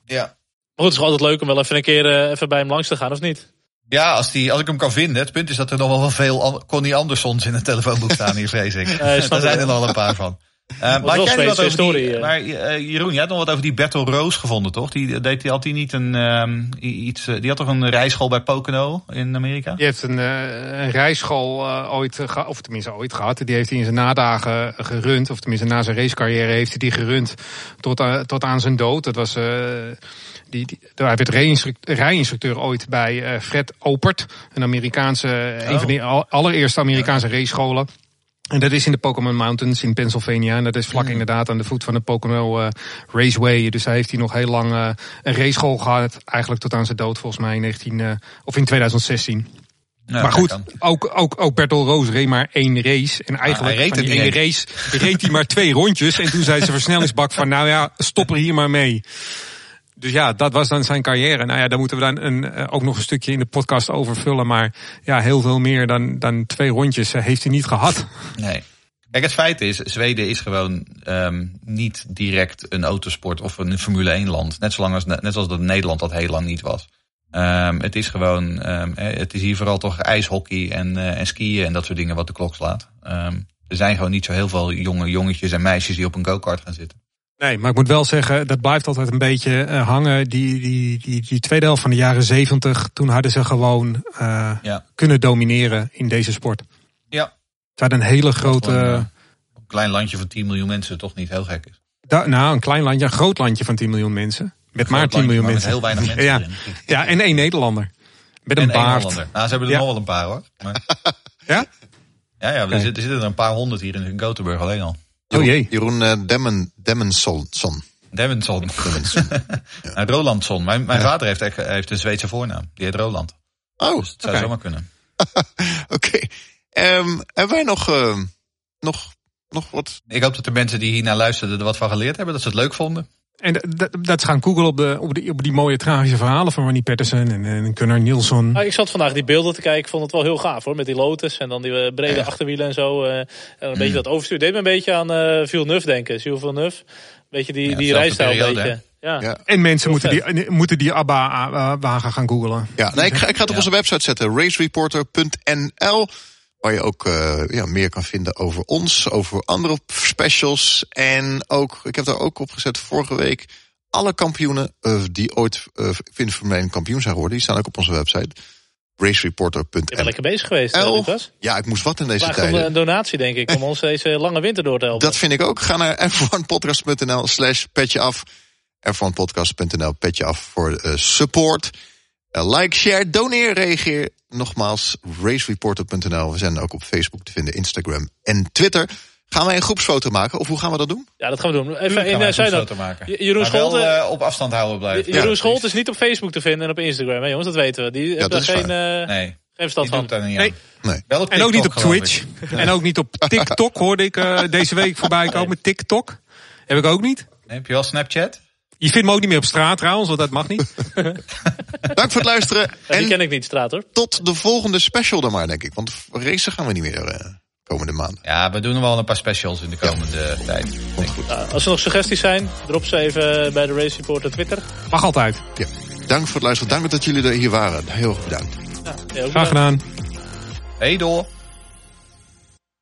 Ja. Maar goed, het is altijd leuk om wel even een keer eh, even bij hem langs te gaan, of niet? Ja, als, die, als ik hem kan vinden. Het punt is dat er nog wel veel Connie Andersons in het telefoonboek staan hier, vrees ik. [LAUGHS] Daar zijn er nog wel een paar van. Uh, maar jij wat over historie, die, eh. maar eh, Jeroen, je had nog wat over die Bertel Roos gevonden, toch? Die, deed, die had hij niet een, ehm, iets, eh, die had toch een rijschool bij Pocono in Amerika? Die heeft een, eh, een rijschool eh, ooit, eh, of tenminste ooit gehad. Die heeft hij in zijn nadagen gerund. Of tenminste na zijn racecarrière heeft hij die gerund tot, eh, tot aan zijn dood. Dat was... eh, die, die, hij werd rijinstruct- rijinstructeur ooit bij eh, Fred Opert. Een Amerikaanse, een van de al- allereerste Amerikaanse racescholen. En dat is in de Pokémon Mountains in Pennsylvania. En dat is vlak inderdaad aan de voet van de Pocono eh, Raceway. Dus daar heeft hij nog heel lang eh, een raceschool gehad. Eigenlijk tot aan zijn dood volgens mij in, 19, eh, of in 2016. Nou, maar goed, ook, ook, ook Bertel Roos reed maar één race. En eigenlijk hij reed van die ene niet race reed hij maar twee rondjes. En toen zei zijn versnellingsbak van nou ja, stop er hier maar mee. Dus ja, dat was dan zijn carrière. Nou ja, daar moeten we dan een, eh, ook nog een stukje in de podcast over vullen. Maar ja, heel veel meer dan, dan twee rondjes eh, heeft hij niet gehad. Nee. Kijk, het feit is, Zweden is gewoon ehm, niet direct een autosport of een Formule 1 land. Net, zolang als, net zoals dat Nederland dat heel lang niet was. Ehm, het is gewoon, ehm, eh, het is hier vooral toch ijshockey en, eh, en skiën en dat soort dingen wat de klok slaat. Er zijn gewoon niet zo heel veel jonge jongetjes en meisjes die op een go-kart gaan zitten. Nee, maar ik moet wel zeggen, dat blijft altijd een beetje eh, hangen. Die, die, die, die tweede helft van de jaren zeventig, toen hadden ze gewoon eh, Ja. kunnen domineren in deze sport. Ja. Ze hadden een hele grote... Eh, een klein landje van 10 miljoen mensen toch niet heel gek is. Da- nou, een klein landje, een groot landje van 10 miljoen mensen. Met maar 10 miljoen maar mensen. Met heel weinig [LAUGHS] mensen Ja. erin. Ja, en één Nederlander. Met een En baard. Nou, ze hebben er Ja. nog wel een paar hoor. Maar, [LAUGHS] Ja? ja, ja er, zitten, er zitten er een paar honderd hier in Gothenburg alleen al. Oh jee. Jeroen eh, Demmen, Demmensson. Devinson. [LAUGHS] Nou, Rolandsson. Mijn, mijn vader heeft, echt- heeft een Zweedse voornaam. Die heet Roland. Oh, Dus het zou Oké. zomaar kunnen. [LAUGHS] oké. Ehm, hebben wij nog, ehm, nog, nog wat? Ik hoop dat de mensen die hiernaar luisterden er wat van geleerd hebben. Dat ze het leuk vonden. En dat gaan googlen op, de, op, die, op die mooie tragische verhalen van Ronnie Patterson en, en Gunnar Nielsen. Ah, ik zat vandaag die beelden te kijken. Ik vond het wel heel gaaf hoor. Met die Lotus en dan die eh, brede achterwielen en zo. eh, en een beetje dat overstuur. Deed me een beetje aan eh Villeneuve denken. Jules Villeneuve. Beetje die, Ja, die rijstijl een beetje. Ja. Ja. En mensen moeten die, moeten die ABBA-wagen gaan googlen. Ja, nee, ik, ga, ik ga het op onze website zetten, racereporter.nl. Waar je ook eh, ja, meer kan vinden over ons, over andere specials. En ook, ik heb daar ook op gezet vorige week. Alle kampioenen eh, die ooit uh, in de Formule 1 kampioen zijn geworden, die staan ook op onze website. Je bent Racereporter.nl. lekker bezig geweest, eh, Lucas. Ja, ik moest wat in deze tijden. een donatie, denk ik, om [LAUGHS] ons deze lange winter door te helpen. Dat vind ik ook. Ga naar [LAUGHS] f1podcast.nl slash petje af. f1podcast.nl petje af voor support. Uh, like, share, doneer, reageer. Nogmaals, racereporter.nl. We zijn ook op Facebook te vinden, Instagram en Twitter. Gaan wij een groepsfoto maken of hoe gaan we dat doen? Ja, dat gaan we doen. Even in uh, een Zuid- foto maken. Jeroen wel, Scholte, eh, op afstand houden blijven. Jeroen Ja, Scholte is niet op Facebook te vinden en op Instagram, hè, jongens, dat weten we. Die daar is geen, eh Nee, geen verstand van. Nee. aan. Nee. Wel op En ook niet op Twitch. En ook niet op TikTok hoorde ik eh, deze week voorbij komen. TikTok. Heb ik ook niet. Nee, heb je wel Snapchat? Je vindt me ook niet meer op straat trouwens, want dat mag niet. [LAUGHS] Dank voor het luisteren. die En ken ik niet, straat hoor. tot de volgende special dan maar, denk ik. Want racen gaan we niet meer eh, komende maanden. Ja, we doen nog wel een paar specials in de komende tijd. Komt goed. Als er nog suggesties zijn, drop ze even bij de Race Reporter Twitter. Mag altijd. Ja. Dank voor het luisteren. Dank dat jullie er hier waren. Heel erg bedankt. Ja, Graag gedaan. Hey door!